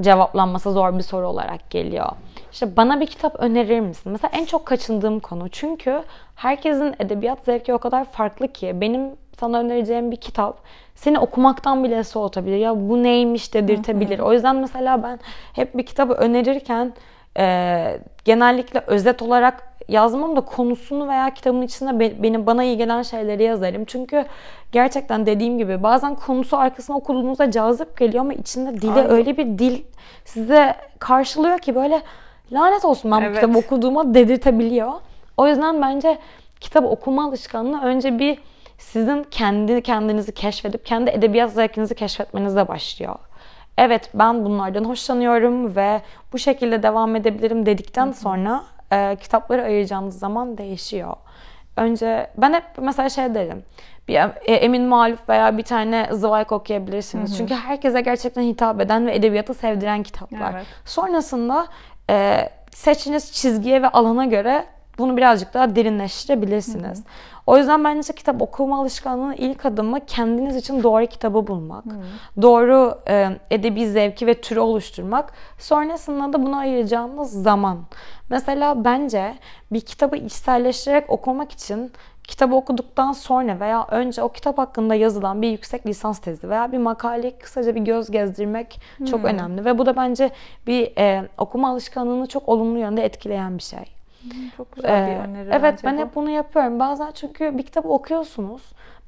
cevaplanması zor bir soru olarak geliyor. İşte bana bir kitap önerir misin? Mesela en çok kaçındığım konu. Çünkü herkesin edebiyat zevki o kadar farklı ki benim sana önereceğim bir kitap seni okumaktan bile soğutabilir. Ya bu neymiş dedirtebilir. O yüzden mesela ben hep bir kitabı önerirken e, genellikle özet olarak yazmam da konusunu veya kitabın içinde benim bana iyi gelen şeyleri yazarım. Çünkü gerçekten dediğim gibi bazen konusu arkasına okuduğunuzda cazip geliyor ama içinde dile Aynen. öyle bir dil size karşılıyor ki böyle lanet olsun ben evet. bu kitabı okuduğuma dedirtebiliyor. O yüzden bence kitap okuma alışkanlığı önce bir sizin kendi kendinizi keşfedip kendi edebiyat zevkinizi keşfetmenizle başlıyor. Evet ben bunlardan hoşlanıyorum ve bu şekilde devam edebilirim dedikten sonra e, kitapları ayıracağınız zaman değişiyor. önce ben hep mesela şey derim. Bir e, Emin Maluf veya bir tane Zweig okuyabilirsiniz. Çünkü herkese gerçekten hitap eden ve edebiyatı sevdiren kitaplar. Evet. Sonrasında e, seçtiğiniz çizgiye ve alana göre bunu birazcık daha derinleştirebilirsiniz. O yüzden bence kitap okuma alışkanlığının ilk adımı kendiniz için doğru kitabı bulmak. Doğru e, edebi zevki ve türü oluşturmak. Sonrasında da buna ayıracağınız zaman. Mesela bence bir kitabı içselleştirerek okumak için kitabı okuduktan sonra veya önce o kitap hakkında yazılan bir yüksek lisans tezi veya bir makaleyi kısaca bir göz gezdirmek çok önemli. Ve bu da bence bir e, okuma alışkanlığını çok olumlu yönde etkileyen bir şey. Çok güzel bir Ee, öneri evet bence ben bu. hep bunu yapıyorum. Bazen çünkü bir kitabı okuyorsunuz.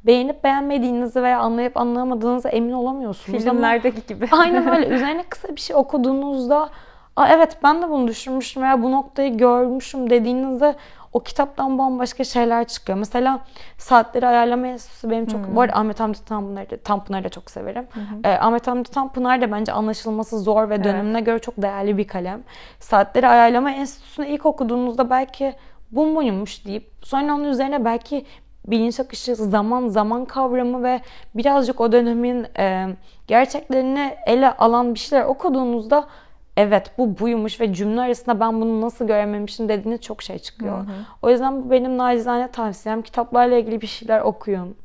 Beğenip beğenmediğinizi veya anlayıp anlayamadığınıza emin olamıyorsunuz. ama- Filmlerdeki gibi. Aynen öyle. Üzerine kısa bir şey okuduğunuzda Aa, evet ben de bunu düşünmüştüm veya bu noktayı görmüşüm dediğinizde o kitaptan bambaşka şeyler çıkıyor. Mesela Saatleri Ayarlama Enstitüsü benim çok... Bu arada Ahmet Hamdi Tanpınar'ı, Tanpınar'ı da çok severim. Ee, Ahmet Hamdi Tanpınar da bence anlaşılması zor ve dönemine göre çok değerli bir kalem. Saatleri Ayarlama Enstitüsü'nü ilk okuduğunuzda belki bu muymuş deyip sonra onun üzerine belki bilinç akışı, zaman, zaman kavramı ve birazcık o dönemin e, gerçeklerini ele alan bir şeyler okuduğunuzda evet bu buymuş ve cümle arasında ben bunu nasıl görememişim dediğiniz çok şey çıkıyor. O yüzden bu benim nacizane tavsiyem. Kitaplarla ilgili bir şeyler okuyun.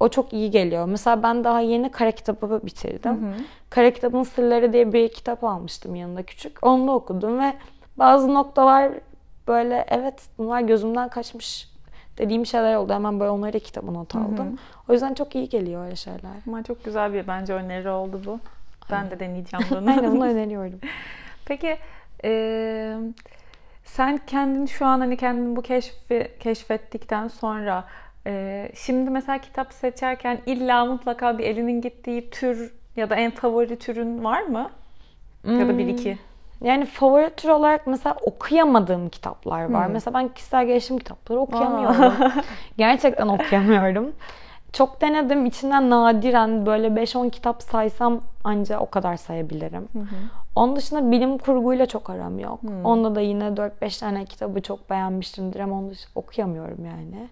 O çok iyi geliyor. Mesela ben daha yeni kara kitabı bitirdim. Kara kitabın sırları diye bir kitap almıştım yanında küçük. Onu da okudum ve bazı noktalar böyle evet bunlar gözümden kaçmış dediğim şeyler oldu. Hemen böyle onları da kitaba not aldım. O yüzden çok iyi geliyor öyle şeyler. Ama çok güzel bir bence öneri oldu bu. Ben de deneyeceğim bunu. Aynen bunu öneriyorum. Peki eee, sen kendin şu an hani kendini bu keşfi keşfettikten sonra eee, şimdi mesela kitap seçerken illa mutlaka bir elinin gittiği tür ya da en favori türün var mı? Ya da bir iki. Yani favori tür olarak mesela okuyamadığım kitaplar var. Hmm. Mesela ben kişisel gelişim kitapları okuyamıyorum. Gerçekten okuyamıyorum. Çok denedim. İçinden nadiren böyle 5-10 kitap saysam anca o kadar sayabilirim. Onun dışında bilim kurguyla çok aram yok. Onda da yine 4-5 tane kitabı çok beğenmiştimdir ama onu okuyamıyorum yani.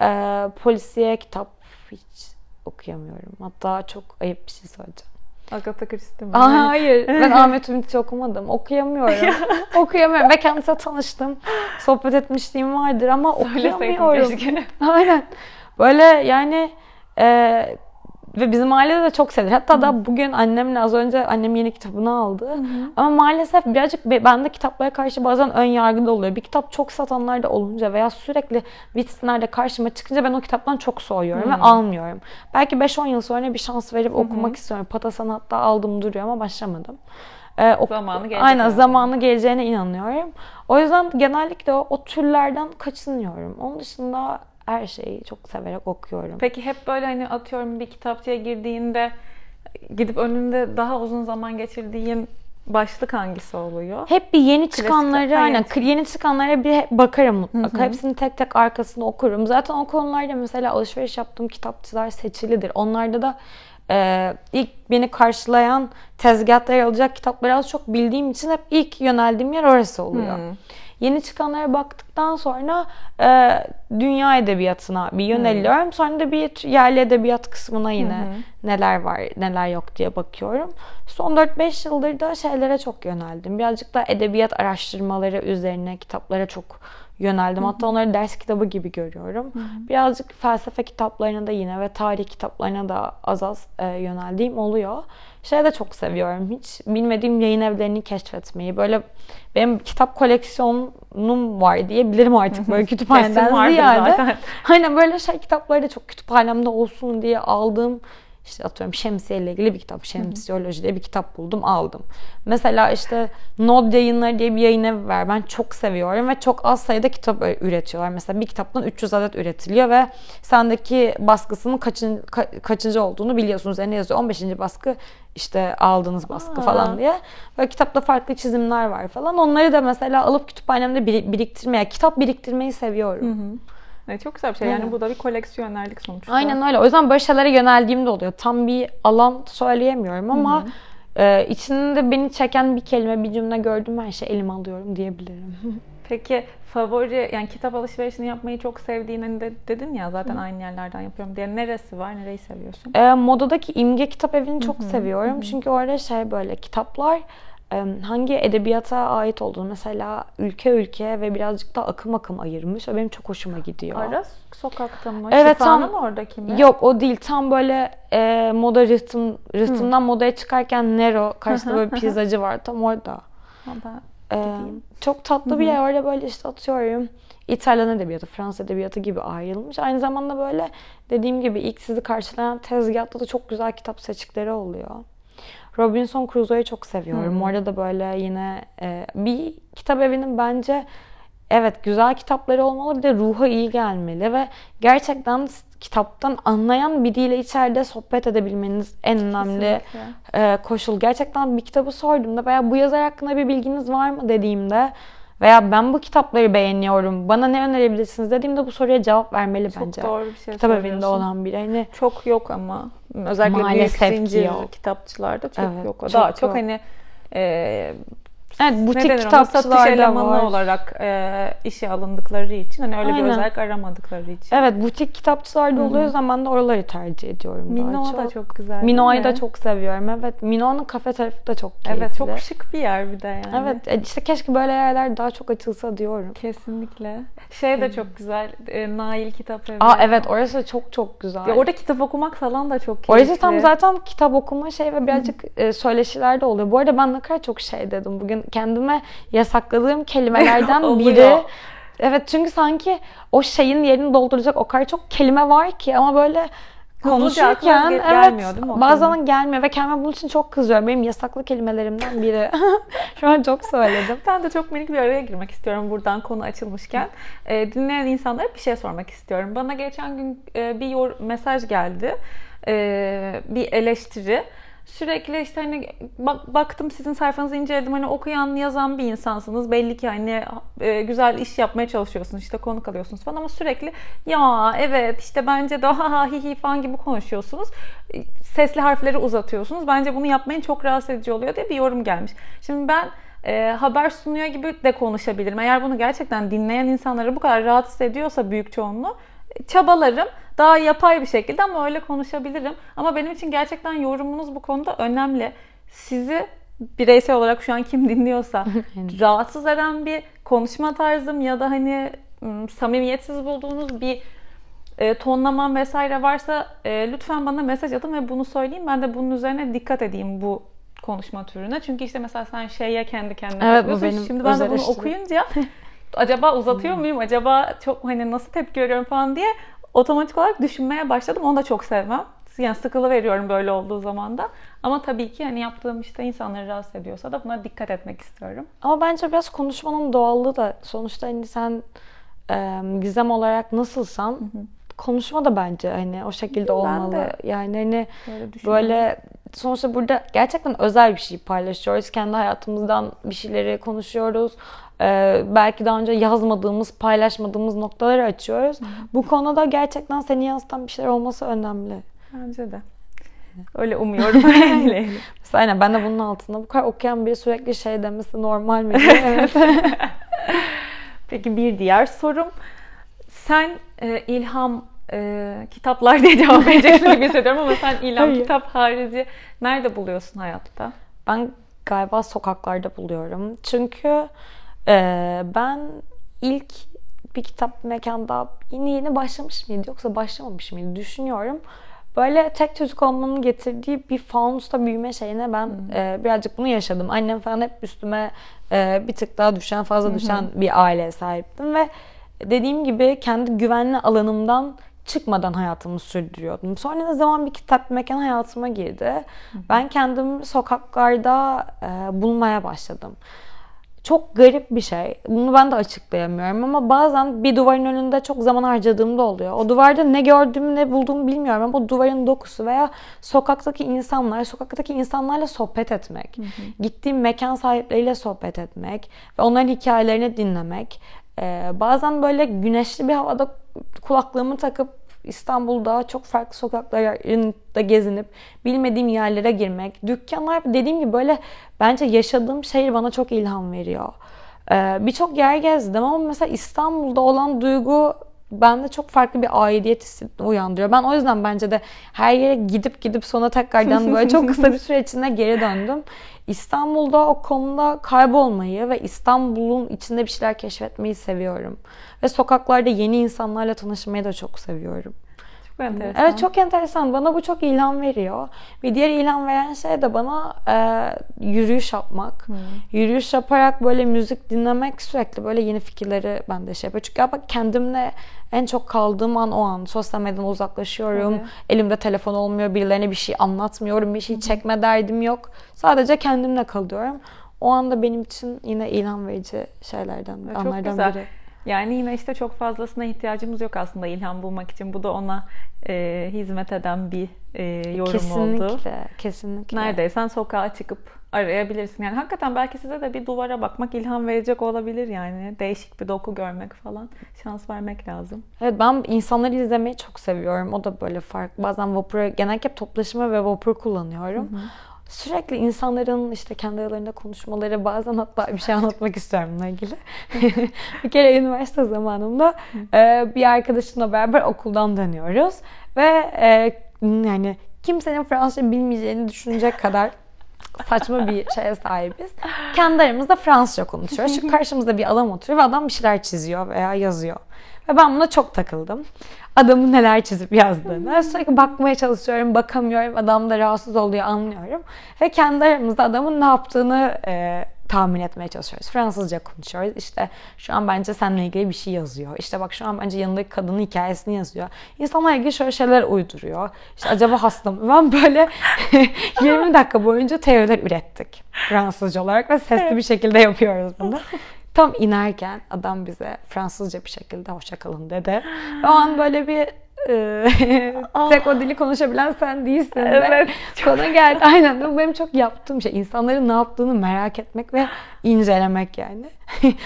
Ee, polisiye kitap hiç okuyamıyorum. Hatta çok ayıp bir şey söyleyeceğim. Agatha Christie mi? Aa, hayır. Ben Ahmet Ümit'i okumadım. Okuyamıyorum. Okuyamıyorum. Ve kendisiyle tanıştım. Sohbet etmişliğim vardır ama Söyleseydin okuyamıyorum. keşke. Aynen. Böyle yani e, ve bizim ailede de çok sevilir. Hatta da bugün annemle az önce annem yeni kitabını aldı. Ama maalesef birazcık be- bende kitaplara karşı bazen ön yargı da oluyor. Bir kitap çok satanlar da olunca veya sürekli vitrinlerde karşıma çıkınca ben o kitaptan çok soğuyorum ve almıyorum. Belki 5-10 yıl sonra bir şans verip okumak istiyorum. Patasan hatta aldım duruyor ama başlamadım. Ee, ok- Zamanı gelecek Aynen yani. zamanı geleceğine inanıyorum. O yüzden genellikle o, o türlerden kaçınıyorum. Onun dışında her şeyi çok severek okuyorum. Peki hep böyle hani atıyorum bir kitapçıya girdiğinde gidip önünde daha uzun zaman geçirdiğin başlık hangisi oluyor? Hep bir yeni çıkanları Klasik- aynen Evet. yeni çıkanlara bir bakarım mutlaka. Hı hı. Hepsini tek tek arkasında okurum. Zaten o konularda mesela alışveriş yaptığım kitapçılar seçilidir. Onlarda da e, ilk beni karşılayan tezgahta yer alacak kitapları az çok bildiğim için hep ilk yöneldiğim yer orası oluyor. Hmm. Yeni çıkanlara baktıktan sonra e, dünya edebiyatına bir yöneliyorum. Sonra da bir yerli edebiyat kısmına yine neler var neler yok diye bakıyorum. Son 4-5 yıldır da şeylere çok yöneldim. Birazcık da edebiyat araştırmaları üzerine kitaplara çok yöneldim. Hatta onları ders kitabı gibi görüyorum. Birazcık felsefe kitaplarına da yine ve tarih kitaplarına da az az e, yöneldiğim oluyor. Şey de çok seviyorum. Hiç bilmediğim yayın evlerini keşfetmeyi. Böyle benim kitap koleksiyonum var diyebilirim artık böyle kütüphaneden ziyade. zaten. Aynen böyle şey kitapları da çok kütüphanemde olsun diye aldığım işte atıyorum şemsiye ile ilgili bir kitap. Şemsiyoloji diye bir kitap buldum aldım. Mesela işte Nod yayınları diye bir yayın evi var. Ben çok seviyorum ve çok az sayıda kitap üretiyorlar. Mesela bir kitaptan 300 adet üretiliyor ve sendeki baskısının kaçın, ka- kaçıncı olduğunu biliyorsun. Üzerine yazıyor 15. baskı işte aldığınız baskı Aa. falan diye. Böyle kitapta farklı çizimler var falan. Onları da mesela alıp kütüphanemde biri- biriktirmeye, kitap biriktirmeyi seviyorum. Evet, çok güzel bir şey. Yani bu da bir koleksiyonerlik sonuçta. Aynen öyle. O yüzden böyle şeylere yöneldiğim de oluyor. Tam bir alan söyleyemiyorum ama Ee, içinde beni çeken bir kelime, bir cümle gördüm her şey elime alıyorum diyebilirim. Peki favori yani kitap alışverişini yapmayı çok sevdiğin hani de, dedin ya zaten aynı yerlerden yapıyorum diye neresi var? Nereyi seviyorsun? Ee, modadaki imge kitap evini çok seviyorum. Çünkü orada şey böyle kitaplar e, hangi edebiyata ait olduğunu mesela ülke ülke ve birazcık da akım akım ayırmış. O benim çok hoşuma gidiyor. Ara sokakta mı? Evet, Şifa'nın tam- oradaki mi? Yok o değil. Tam böyle e, moda rıhtım, rıhtımdan modaya çıkarken Nero karşısında böyle pizzacı var. Tam orada. Ben Ee, çok tatlı bir yer. Orada böyle işte atıyorum. İtalyan edebiyatı, Fransız edebiyatı gibi ayrılmış. Aynı zamanda böyle dediğim gibi ilk sizi karşılayan tezgahta da çok güzel kitap seçikleri oluyor. Robinson Crusoe'yu çok seviyorum. Orada da böyle yine e, bir kitap evinin bence evet güzel kitapları olmalı bir de ruha iyi gelmeli ve gerçekten kitaptan anlayan biriyle içeride sohbet edebilmeniz en önemli Kesinlikle. e, koşul. Gerçekten bir kitabı sorduğumda veya bu yazar hakkında bir bilginiz var mı dediğimde veya ben bu kitapları beğeniyorum, bana ne önerebilirsiniz dediğimde bu soruya cevap vermeli Çok bence. doğru bir şey Kitap evinde olan biri. Hani Çok yok ama. Özellikle Maalesef büyük zincir yok. kitapçılarda çok Evet, yok. çok Daha çok yok. hani e, evet ne butik satış kitapçılarda elemanı olarak e, işe alındıkları için hani öyle bir Aynen. özellik aramadıkları için. Evet butik kitapçılarda oluyor. O yüzden ben de oraları tercih ediyorum daha Minoa çok. da çok güzel. Minoa'yı mi? da çok seviyorum. Evet. Minoa'nın kafe tarafı da çok keyifli. Evet çok şık bir yer bir de yani. Evet e, işte keşke böyle yerler daha çok açılsa diyorum. Kesinlikle. Şey de çok güzel. E, Nail Kitap Evi. Aa evet orası çok çok güzel. Ya orada kitap okumak falan da çok keyifli. Orası tam zaten kitap okuma şey ve birazcık e, söyleşiler de oluyor. Bu arada ben ne kadar çok şey dedim bugün. Kendime yasakladığım kelimelerden biri. Evet çünkü sanki o şeyin yerini dolduracak o kadar çok kelime var ki ama böyle konuşurken evet gelmiyor değil mi bazen gelmiyor ve kendime bunun için çok kızıyorum. Benim yasaklı kelimelerimden biri. Şu an çok söyledim. Ben de çok minik bir araya girmek istiyorum buradan konu açılmışken. E, dinleyen insanlara bir şey sormak istiyorum. Bana geçen gün e, bir yor- mesaj geldi. E, bir eleştiri. Sürekli işte hani bak, baktım sizin sayfanızı inceledim. Hani okuyan yazan bir insansınız. Belli ki hani e, güzel iş yapmaya çalışıyorsunuz işte konuk alıyorsunuz falan ama sürekli ya evet işte bence de ha ha hi hi falan gibi konuşuyorsunuz. E, sesli harfleri uzatıyorsunuz. Bence bunu yapmayın çok rahatsız edici oluyor diye bir yorum gelmiş. Şimdi ben e, haber sunuyor gibi de konuşabilirim. Eğer bunu gerçekten dinleyen insanları bu kadar rahatsız ediyorsa büyük çoğunluğu çabalarım. Daha yapay bir şekilde ama öyle konuşabilirim. Ama benim için gerçekten yorumunuz bu konuda önemli. Sizi bireysel olarak şu an kim dinliyorsa rahatsız eden bir konuşma tarzım ya da hani samimiyetsiz bulduğunuz bir e, tonlamam vesaire varsa e, lütfen bana mesaj atın ve bunu söyleyeyim. Ben de bunun üzerine dikkat edeyim bu konuşma türüne. Çünkü işte mesela sen şeye kendi kendine Evet, bu benim Şimdi ben de bunu okuyunca acaba uzatıyor muyum? Acaba çok hani nasıl tepki veriyorum falan diye otomatik olarak düşünmeye başladım. Onu da çok sevmem. Yani sıkılı veriyorum böyle olduğu zaman da. Ama tabii ki hani yaptığım işte insanları rahatsız ediyorsa da buna dikkat etmek istiyorum. Ama bence biraz konuşmanın doğallığı da sonuçta hani sen e, gizem olarak nasılsan konuşma da bence hani o şekilde Ben olmalı. de Yani hani Böyle sonuçta burada gerçekten özel bir şey paylaşıyoruz. Kendi hayatımızdan bir şeyleri konuşuyoruz. Ee, belki daha önce yazmadığımız, paylaşmadığımız noktaları açıyoruz. Bu konuda gerçekten seni yansıtan bir şeyler olması önemli. Bence de. Öyle umuyorum. Mesela aynen ben de bunun altında bu kadar okuyan biri sürekli şey demesi normal mi diye. Evet. Peki bir diğer sorum. Sen e, ilham e, kitaplar diye cevap vereceksin gibi hissediyorum ama sen ilham Hayır. kitap harici nerede buluyorsun hayatta? Ben galiba sokaklarda buluyorum. Çünkü e, ben ilk bir kitap mekanda yeni yeni başlamış mıydı yoksa başlamamış mıydı düşünüyorum. Böyle tek çocuk olmanın getirdiği bir fanusta büyüme şeyine ben e, birazcık bunu yaşadım. Annem falan hep üstüme e, bir tık daha düşen, fazla düşen bir aileye sahiptim ve dediğim gibi kendi güvenli alanımdan çıkmadan hayatımı sürdürüyordum. Sonra ne zaman bir kitap mekan hayatıma girdi. Ben kendimi sokaklarda e, bulmaya başladım. Çok garip bir şey. Bunu ben de açıklayamıyorum ama bazen bir duvarın önünde çok zaman harcadığımda oluyor. O duvarda ne gördüğümü ne bulduğumu bilmiyorum ama o duvarın dokusu veya sokaktaki insanlar, sokaktaki insanlarla sohbet etmek, gittiğim mekan sahipleriyle sohbet etmek ve onların hikayelerini dinlemek. Ee, bazen böyle güneşli bir havada kulaklığımı takıp İstanbul'da çok farklı sokaklarda gezinip bilmediğim yerlere girmek. Dükkanlar dediğim gibi böyle bence yaşadığım şehir bana çok ilham veriyor. Ee, Birçok yer gezdim ama mesela İstanbul'da olan duygu bende çok farklı bir aidiyet hissi uyandırıyor. Ben o yüzden bence de her yere gidip gidip sonra tekrardan böyle çok kısa bir süre içinde geri döndüm. İstanbul'da o konuda kaybolmayı ve İstanbul'un içinde bir şeyler keşfetmeyi seviyorum. Ve sokaklarda yeni insanlarla tanışmayı da çok seviyorum. Çok enteresan. Evet çok enteresan. Bana bu çok ilham veriyor. Bir diğer ilham veren şey de bana e, yürüyüş yapmak. Hmm. Yürüyüş yaparak böyle müzik dinlemek sürekli böyle yeni fikirleri bende şey yapıyor. Çünkü ya bak kendimle en çok kaldığım an o an. Sosyal medyadan uzaklaşıyorum. Evet. Elimde telefon olmuyor. Birilerine bir şey anlatmıyorum. Bir şey çekme derdim yok. Sadece kendimle kalıyorum. O anda benim için yine ilham verici şeylerden, çok anlardan güzel. biri. Yani yine işte çok fazlasına ihtiyacımız yok aslında ilham bulmak için. Bu da ona e, hizmet eden bir e, yorum kesinlikle, oldu. Kesinlikle, kesinlikle. Neredeysen sokağa çıkıp arayabilirsin. Yani hakikaten belki size de bir duvara bakmak ilham verecek olabilir yani. Değişik bir doku görmek falan. Şans vermek lazım. Evet ben insanları izlemeyi çok seviyorum. O da böyle farklı. Bazen vapura, genellikle hep toplaşma ve vapur kullanıyorum. Hı hı sürekli insanların işte kendi aralarında konuşmaları bazen hatta bir şey anlatmak istiyorum bununla ilgili. bir kere üniversite zamanında e, bir arkadaşımla beraber okuldan dönüyoruz ve e, yani kimsenin Fransızca bilmeyeceğini düşünecek kadar saçma bir şeye sahibiz. Kendi aramızda Fransızca konuşuyoruz. Çünkü karşımızda bir adam oturuyor ve adam bir şeyler çiziyor veya yazıyor. Ve ben buna çok takıldım. Adamın neler çizip yazdığını. Sürekli bakmaya çalışıyorum, bakamıyorum. Adam da rahatsız oluyor, anlıyorum. Ve kendi aramızda adamın ne yaptığını e, tahmin etmeye çalışıyoruz. Fransızca konuşuyoruz. İşte şu an bence seninle ilgili bir şey yazıyor. İşte bak şu an bence yanındaki kadının hikayesini yazıyor. İnsanlar ilgili şöyle şeyler uyduruyor. İşte acaba hasta mı? Ben böyle 20 dakika boyunca teoriler ürettik. Fransızca olarak ve sesli bir şekilde yapıyoruz bunu. Tam inerken adam bize Fransızca bir şekilde hoşça kalın dedi. O an böyle bir tek o dili konuşabilen sen değilsin. Evet. Konu geldi. Aynen. Bu benim çok yaptığım şey. İnsanların ne yaptığını merak etmek ve incelemek yani.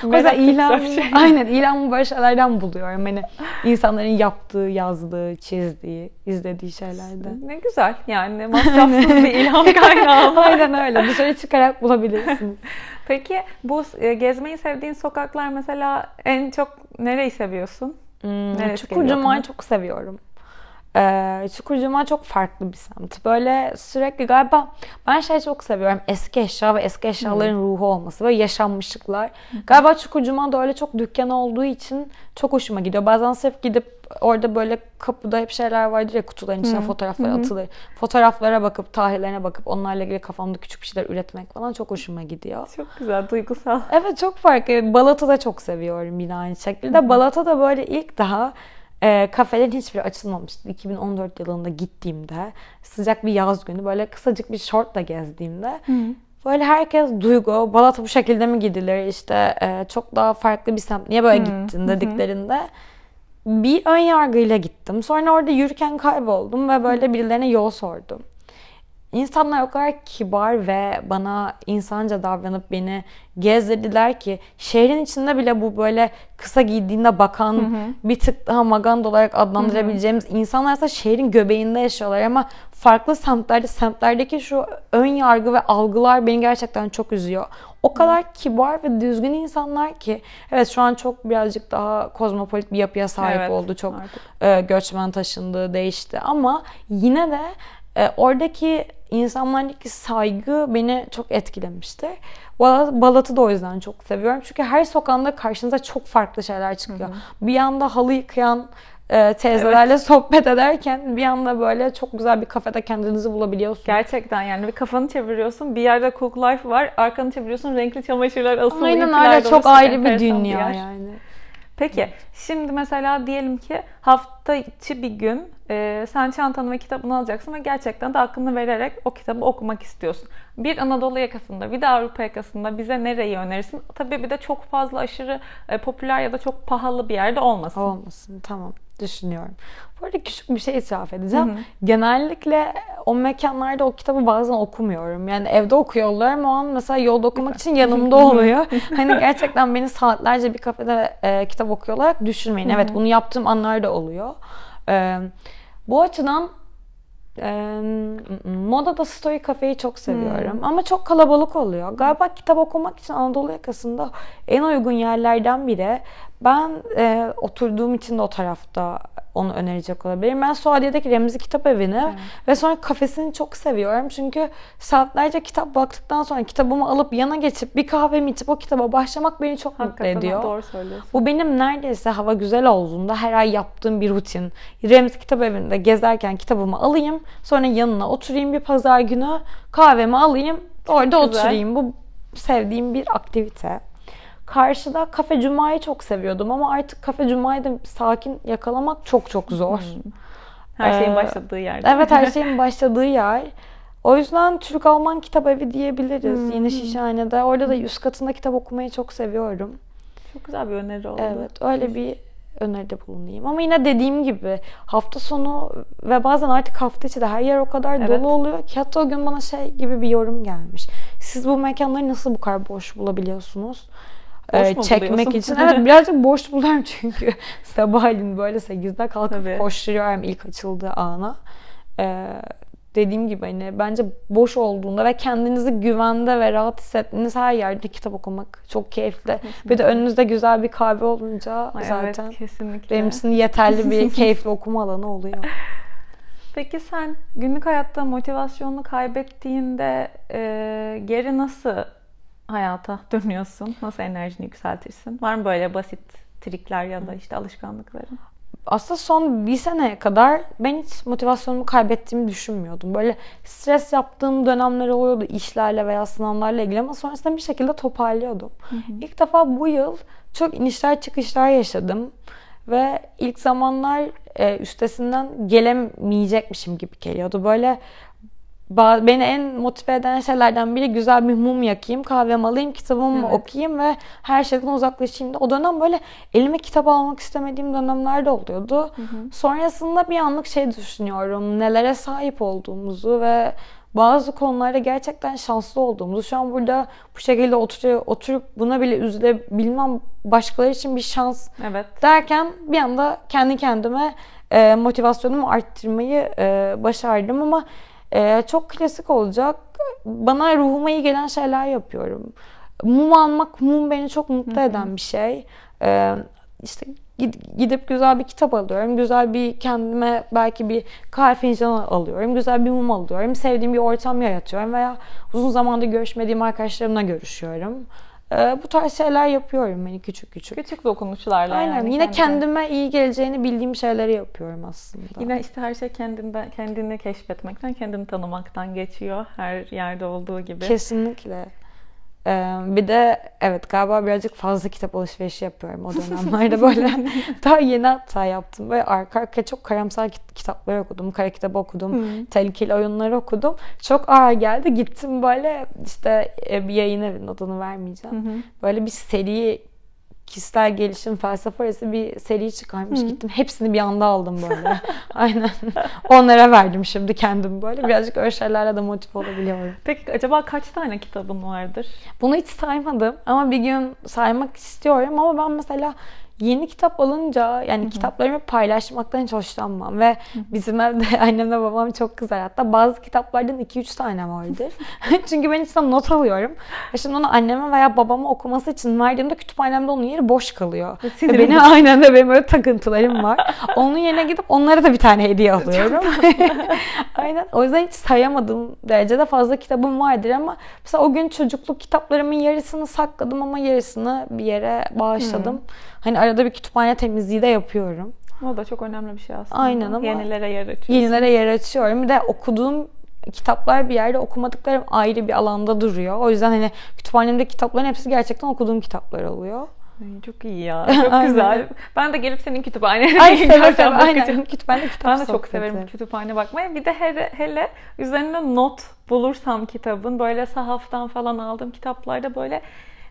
o yüzden ilan, şey. aynen ilan böyle şeylerden buluyorum. Hani insanların yaptığı, yazdığı, çizdiği, izlediği şeylerde. Ne güzel. Yani masrafsız bir ilham kaynağı. aynen öyle. Dışarı çıkarak bulabilirsiniz. Peki bu e, gezmeyi sevdiğin sokaklar mesela en çok nereyi seviyorsun? Hmm, Çukurcuma'yı çok seviyorum. Ee, Çukurcuma çok farklı bir semt. Böyle sürekli galiba ben şey çok seviyorum. Eski eşya ve eski eşyaların hmm. ruhu olması. Böyle yaşanmışlıklar. Hmm. Galiba Çukurcuma'da öyle çok dükkan olduğu için çok hoşuma gidiyor. Bazen sırf gidip orada böyle kapıda hep şeyler vardır ya kutuların içine hmm. fotoğraflar hmm. atılır. Fotoğraflara bakıp, tarihlerine bakıp onlarla ilgili kafamda küçük bir şeyler üretmek falan çok hoşuma gidiyor. Çok güzel, duygusal. Evet çok farklı. Balat'ı da çok seviyorum yine aynı şekilde. Hmm. Balat'a da böyle ilk daha e, kafelerin hiçbiri açılmamıştı. 2014 yılında gittiğimde sıcak bir yaz günü böyle kısacık bir şortla gezdiğimde Hı. böyle herkes duygu Balata bu şekilde mi gidilir işte e, çok daha farklı bir semt niye böyle Hı. gittin dediklerinde Hı bir ön yargıyla gittim. Sonra orada yürürken kayboldum ve böyle birilerine yol sordum. İnsanlar o kadar kibar ve bana insanca davranıp beni gezdirdiler ki şehrin içinde bile bu böyle kısa giydiğinde bakan hı hı. bir tık daha maganda olarak adlandırabileceğimiz hı hı. insanlar ise şehrin göbeğinde yaşıyorlar ama farklı semtlerde semtlerdeki şu ön yargı ve algılar beni gerçekten çok üzüyor. O kadar kibar ve düzgün insanlar ki evet şu an çok birazcık daha kozmopolit bir yapıya sahip evet, oldu. Çok e, göçmen taşındı, değişti ama yine de e, oradaki insanlardaki saygı beni çok etkilemişti. Balat'ı da o yüzden çok seviyorum. Çünkü her sokağında karşınıza çok farklı şeyler çıkıyor. Hı hı. Bir yanda halı yıkayan e, teyzelerle evet. sohbet ederken bir anda böyle çok güzel bir kafede kendinizi bulabiliyorsun. Gerçekten yani bir kafanı çeviriyorsun bir yerde cook life var arkanı çeviriyorsun renkli çamaşırlar asılı Aynen öyle çok ayrı bir dünya yani. Peki şimdi mesela diyelim ki hafta içi bir gün e, sen çantanı ve kitabını alacaksın ve gerçekten de aklını vererek o kitabı okumak istiyorsun. Bir Anadolu yakasında bir de Avrupa yakasında bize nereyi önerirsin? Tabii bir de çok fazla aşırı e, popüler ya da çok pahalı bir yerde olmasın. Olmasın tamam düşünüyorum. Bu arada küçük bir şey itiraf edeceğim. Hı hı. Genellikle o mekanlarda o kitabı bazen okumuyorum. Yani evde okuyorlar ama o an mesela yolda okumak için yanımda oluyor. hani gerçekten beni saatlerce bir kafede e, kitap okuyorlar düşünmeyin. Evet bunu yaptığım anlar da oluyor. Ee, bu açıdan e, Moda'da Story Cafe'yi çok seviyorum. Hmm. Ama çok kalabalık oluyor. Galiba kitap okumak için Anadolu yakasında en uygun yerlerden biri. Ben e, oturduğum için de o tarafta onu önerecek olabilirim. Ben Suadiye'deki Remzi Kitap Evi'ni evet. ve sonra kafesini çok seviyorum. Çünkü saatlerce kitap baktıktan sonra kitabımı alıp yana geçip bir kahvemi içip o kitaba başlamak beni çok Hakikaten mutlu ediyor. doğru söylüyorsun. Bu benim neredeyse hava güzel olduğunda her ay yaptığım bir rutin. Remzi Kitap Evi'nde gezerken kitabımı alayım. Sonra yanına oturayım bir pazar günü. Kahvemi alayım. Orada güzel. oturayım. Bu sevdiğim bir aktivite. Karşıda Kafe Cuma'yı çok seviyordum ama artık Kafe Cuma'yı da sakin yakalamak çok çok zor. Hmm. Her şeyin ee, başladığı yer. Evet her şeyin başladığı yer. O yüzden Türk-Alman kitap evi diyebiliriz. Hmm. Yeni Şişhane'de. Orada da üst katında kitap okumayı çok seviyorum. Çok güzel bir öneri oldu. Evet öyle bir öneride bulunayım. Ama yine dediğim gibi hafta sonu ve bazen artık hafta içi de her yer o kadar evet. dolu oluyor ki hatta o gün bana şey gibi bir yorum gelmiş. Siz bu mekanları nasıl bu kadar boş bulabiliyorsunuz? Boş e, çekmek için. Evet birazcık boş buluyorum çünkü sabahleyin böyle 8'de kalkıp Tabii. koşturuyorum ilk açıldığı ana. Ee, dediğim gibi hani bence boş olduğunda ve kendinizi güvende ve rahat hissettiğiniz her yerde kitap okumak çok keyifli. Kesinlikle. Bir de önünüzde güzel bir kahve olunca Ay zaten evet, kesinlikle. benim için yeterli bir keyifli okuma alanı oluyor. Peki sen günlük hayatta motivasyonunu kaybettiğinde e, geri nasıl hayata dönüyorsun? Nasıl enerjini yükseltirsin? Var mı böyle basit trikler ya da işte alışkanlıkların? Aslında son bir seneye kadar ben hiç motivasyonumu kaybettiğimi düşünmüyordum. Böyle stres yaptığım dönemler oluyordu işlerle veya sınavlarla ilgili ama sonrasında bir şekilde toparlıyordum. Hı hı. İlk defa bu yıl çok inişler çıkışlar yaşadım. Ve ilk zamanlar e, üstesinden gelemeyecekmişim gibi geliyordu. Böyle beni en motive eden şeylerden biri güzel bir mum yakayım, kahvemi alayım, kitabımı evet. okuyayım ve her şeyden uzaklaşayım. O dönem böyle elime kitap almak istemediğim dönemler de oluyordu. Hı hı. Sonrasında bir anlık şey düşünüyorum. Nelere sahip olduğumuzu ve bazı konularda gerçekten şanslı olduğumuzu. Şu an burada bu şekilde oturup, oturup buna bile üzülebilmem başkaları için bir şans evet. derken bir anda kendi kendime e, motivasyonumu arttırmayı e, başardım ama ee, çok klasik olacak. Bana ruhuma iyi gelen şeyler yapıyorum. Mum almak, mum beni çok mutlu eden bir şey. Ee, işte gidip güzel bir kitap alıyorum. Güzel bir kendime belki bir kahve fincanı alıyorum. Güzel bir mum alıyorum. Sevdiğim bir ortam yaratıyorum veya uzun zamandır görüşmediğim arkadaşlarımla görüşüyorum. Ee, bu tarz şeyler yapıyorum hani küçük küçük. Küçük dokunuşlarla Aynen. yani. Yine kendime. kendime iyi geleceğini bildiğim şeyleri yapıyorum aslında. Yine işte her şey kendinden, kendini keşfetmekten, kendini tanımaktan geçiyor. Her yerde olduğu gibi. Kesinlikle. Ee, bir de evet galiba birazcık fazla kitap alışverişi yapıyorum o dönemlerde böyle. Daha yeni hata yaptım. Ve arka arkaya çok karamsar kitaplar okudum. Kara kitabı okudum. Hmm. tehlikeli oyunları okudum. Çok ağır geldi. Gittim böyle işte e, bir yayın evinin adını vermeyeceğim. Hmm. böyle bir seri kişisel gelişim felsefe arası bir seri çıkarmış. Hı. Gittim hepsini bir anda aldım böyle. Aynen. Onlara verdim şimdi kendim böyle. Birazcık öyle şeylerle de motive olabiliyorum. Peki acaba kaç tane kitabın vardır? Bunu hiç saymadım ama bir gün saymak istiyorum ama ben mesela yeni kitap alınca yani Hı-hı. kitaplarımı paylaşmaktan hiç hoşlanmam ve Hı-hı. bizim evde annemle babam çok kızar. Hatta bazı kitaplardan 2-3 tane vardır. Çünkü ben içten not alıyorum. Ve şimdi onu anneme veya babama okuması için verdiğimde kütüphanemde onun yeri boş kalıyor. Ve benim aynen de benim öyle takıntılarım var. onun yerine gidip onlara da bir tane hediye alıyorum. aynen. O yüzden hiç sayamadığım derecede fazla kitabım vardır ama mesela o gün çocukluk kitaplarımın yarısını sakladım ama yarısını bir yere bağışladım. Hı. Hani arada bir kütüphane temizliği de yapıyorum. O da çok önemli bir şey aslında. Aynen ama yenilere yer açıyorsun. Yenilere yer açıyorum. Bir de okuduğum kitaplar bir yerde okumadıklarım ayrı bir alanda duruyor. O yüzden hani kütüphanemde kitapların hepsi gerçekten okuduğum kitaplar oluyor. Ay, çok iyi ya. Çok güzel. Ben de gelip senin kütüphanene Ay severim. Aynen. Kütüphane kitap Ben de çok severim kütüphane bakmayı. Bir de hele, hele üzerine not bulursam kitabın böyle sahaftan falan aldığım kitaplarda böyle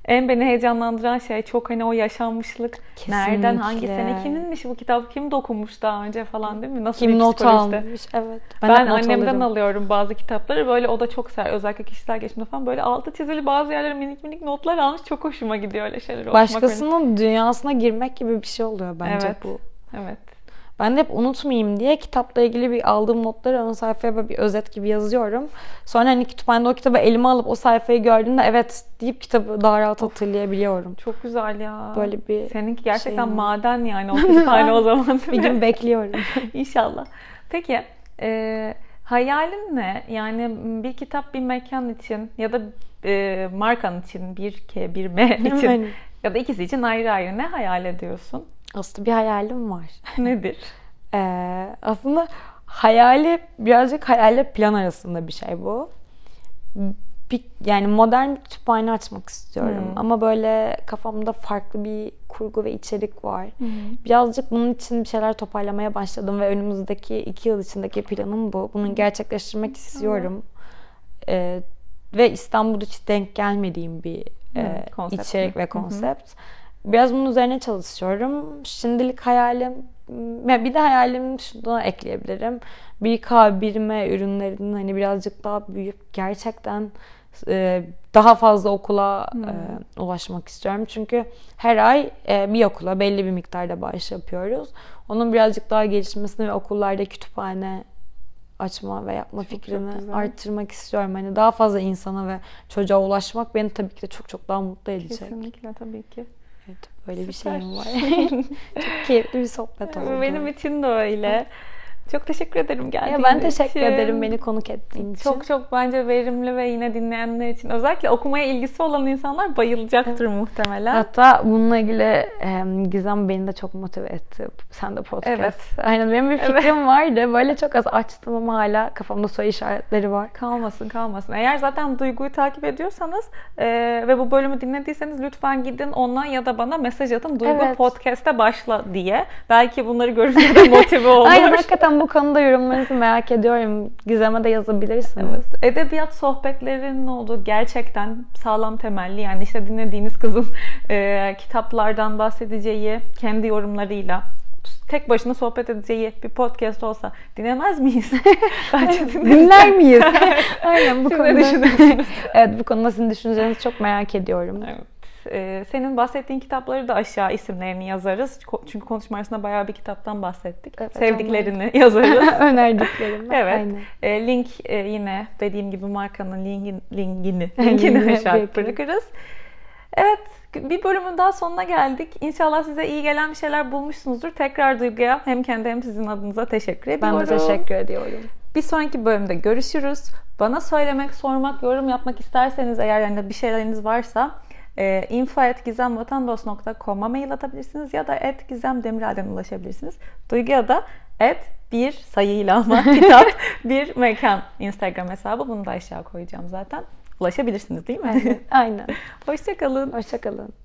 en beni heyecanlandıran şey çok hani o yaşanmışlık. Kesinlikle. Nereden, hangi sene, kiminmiş bu kitap, kim dokunmuş daha önce falan değil mi? Nasıl kim not almış, evet. Ben, ben annemden alırım. alıyorum bazı kitapları. Böyle o da çok ser. Özellikle kişisel gelişimde falan böyle altı çizili bazı yerlere minik minik notlar almış. Çok hoşuma gidiyor öyle şeyler Başkasının okumak. dünyasına girmek gibi bir şey oluyor bence evet. bu. Evet. Ben de hep unutmayayım diye kitapla ilgili bir aldığım notları ön sayfaya bir özet gibi yazıyorum. Sonra hani kütüphanede o kitabı elime alıp o sayfayı gördüğümde evet deyip kitabı daha rahat hatırlayabiliyorum. Çok güzel ya. Böyle bir Seninki gerçekten şeyim. maden yani o kütüphane o zaman bir gün bekliyorum. İnşallah. Peki e, hayalin ne? Yani bir kitap bir mekan için ya da e, markan için bir K bir M için ya da ikisi için ayrı ayrı ne hayal ediyorsun? Aslında bir hayalim var. Nedir? Ee, aslında hayali birazcık hayalle plan arasında bir şey bu. Bir, yani modern bir kütüphane açmak istiyorum. Hmm. Ama böyle kafamda farklı bir kurgu ve içerik var. Birazcık bunun için bir şeyler toparlamaya başladım ve önümüzdeki iki yıl içindeki planım bu. Bunu gerçekleştirmek istiyorum. Ee, ve İstanbul'da hiç denk gelmediğim bir e, Hı, konsept içerik mi? ve Hı hı. Biraz bunun üzerine çalışıyorum. Şimdilik hayalim, ya bir de hayalim şunu ekleyebilirim. Bir K, bir M ürünlerinin hani birazcık daha büyüyüp gerçekten e, daha fazla okula Hmm. e, ulaşmak istiyorum. Çünkü her ay e, bir okula belli bir miktarda bağış yapıyoruz. Onun birazcık daha gelişmesini ve okullarda kütüphane açma ve yapma Çok, çok fikrini güzel. arttırmak istiyorum. Hani daha fazla insana ve çocuğa ulaşmak beni tabii ki de çok çok daha mutlu edecek. Kesinlikle tabii ki. Evet, böyle bir Süper. şeyim var. çok keyifli bir sohbet oldu. Benim için de öyle. Çok teşekkür ederim geldiğin ya ben teşekkür için. ederim beni konuk ettiğin için. Çok çok bence verimli ve yine dinleyenler için özellikle okumaya ilgisi olan insanlar bayılacaktır muhtemelen. Hatta bununla ilgili Gizem beni de çok motive etti. Sen de podcast. Evet. Aynen benim bir Evet. fikrim vardı. Böyle çok az açtım ama hala kafamda soru işaretleri var. Kalmasın kalmasın. Eğer zaten Duygu'yu takip ediyorsanız e, ve bu bölümü dinlediyseniz lütfen gidin ona ya da bana mesaj atın. Duygu Evet. podcast'e başla diye. Belki bunları görünce de motive olur. Aynen hakikaten bu konuda yorumlarınızı merak ediyorum. Gizem'e de yazabilirsiniz. Evet. Edebiyat sohbetlerinin olduğu gerçekten sağlam temelli. Yani işte dinlediğiniz kızın e, kitaplardan bahsedeceği kendi yorumlarıyla tek başına sohbet edeceği bir podcast olsa dinlemez miyiz? Bence. Dinler miyiz? Aynen bu Siz konuda. evet bu konuda sizin düşüncelerinizi çok merak ediyorum. Evet. Ee, senin bahsettiğin kitapları da aşağı isimlerini yazarız. Çünkü konuşma arasında bayağı bir kitaptan bahsettik. Evet, Sevdiklerini yazarız. Önerdiklerim. Evet. Aynen. E, link e, yine dediğim gibi markanın linkin, linkini, Linkini aşağı bırakırız. Evet, bir bölümün daha sonuna geldik. İnşallah size iyi gelen bir şeyler bulmuşsunuzdur. Tekrar Duygu'ya hem kendi hem sizin adınıza teşekkür ediyorum. Ben de teşekkür ediyorum. Bir sonraki bölümde görüşürüz. Bana söylemek, sormak, yorum yapmak isterseniz eğer yani bir şeyleriniz varsa e, info.gizemvatandos.com'a mail atabilirsiniz ya da et gizemdemirel'den ulaşabilirsiniz. Duygu'ya da et bir sayıyla ama kitap bir mekan Instagram hesabı. Bunu da aşağı koyacağım zaten. Ulaşabilirsiniz değil mi? Aynen. Hoşçakalın. Hoşçakalın.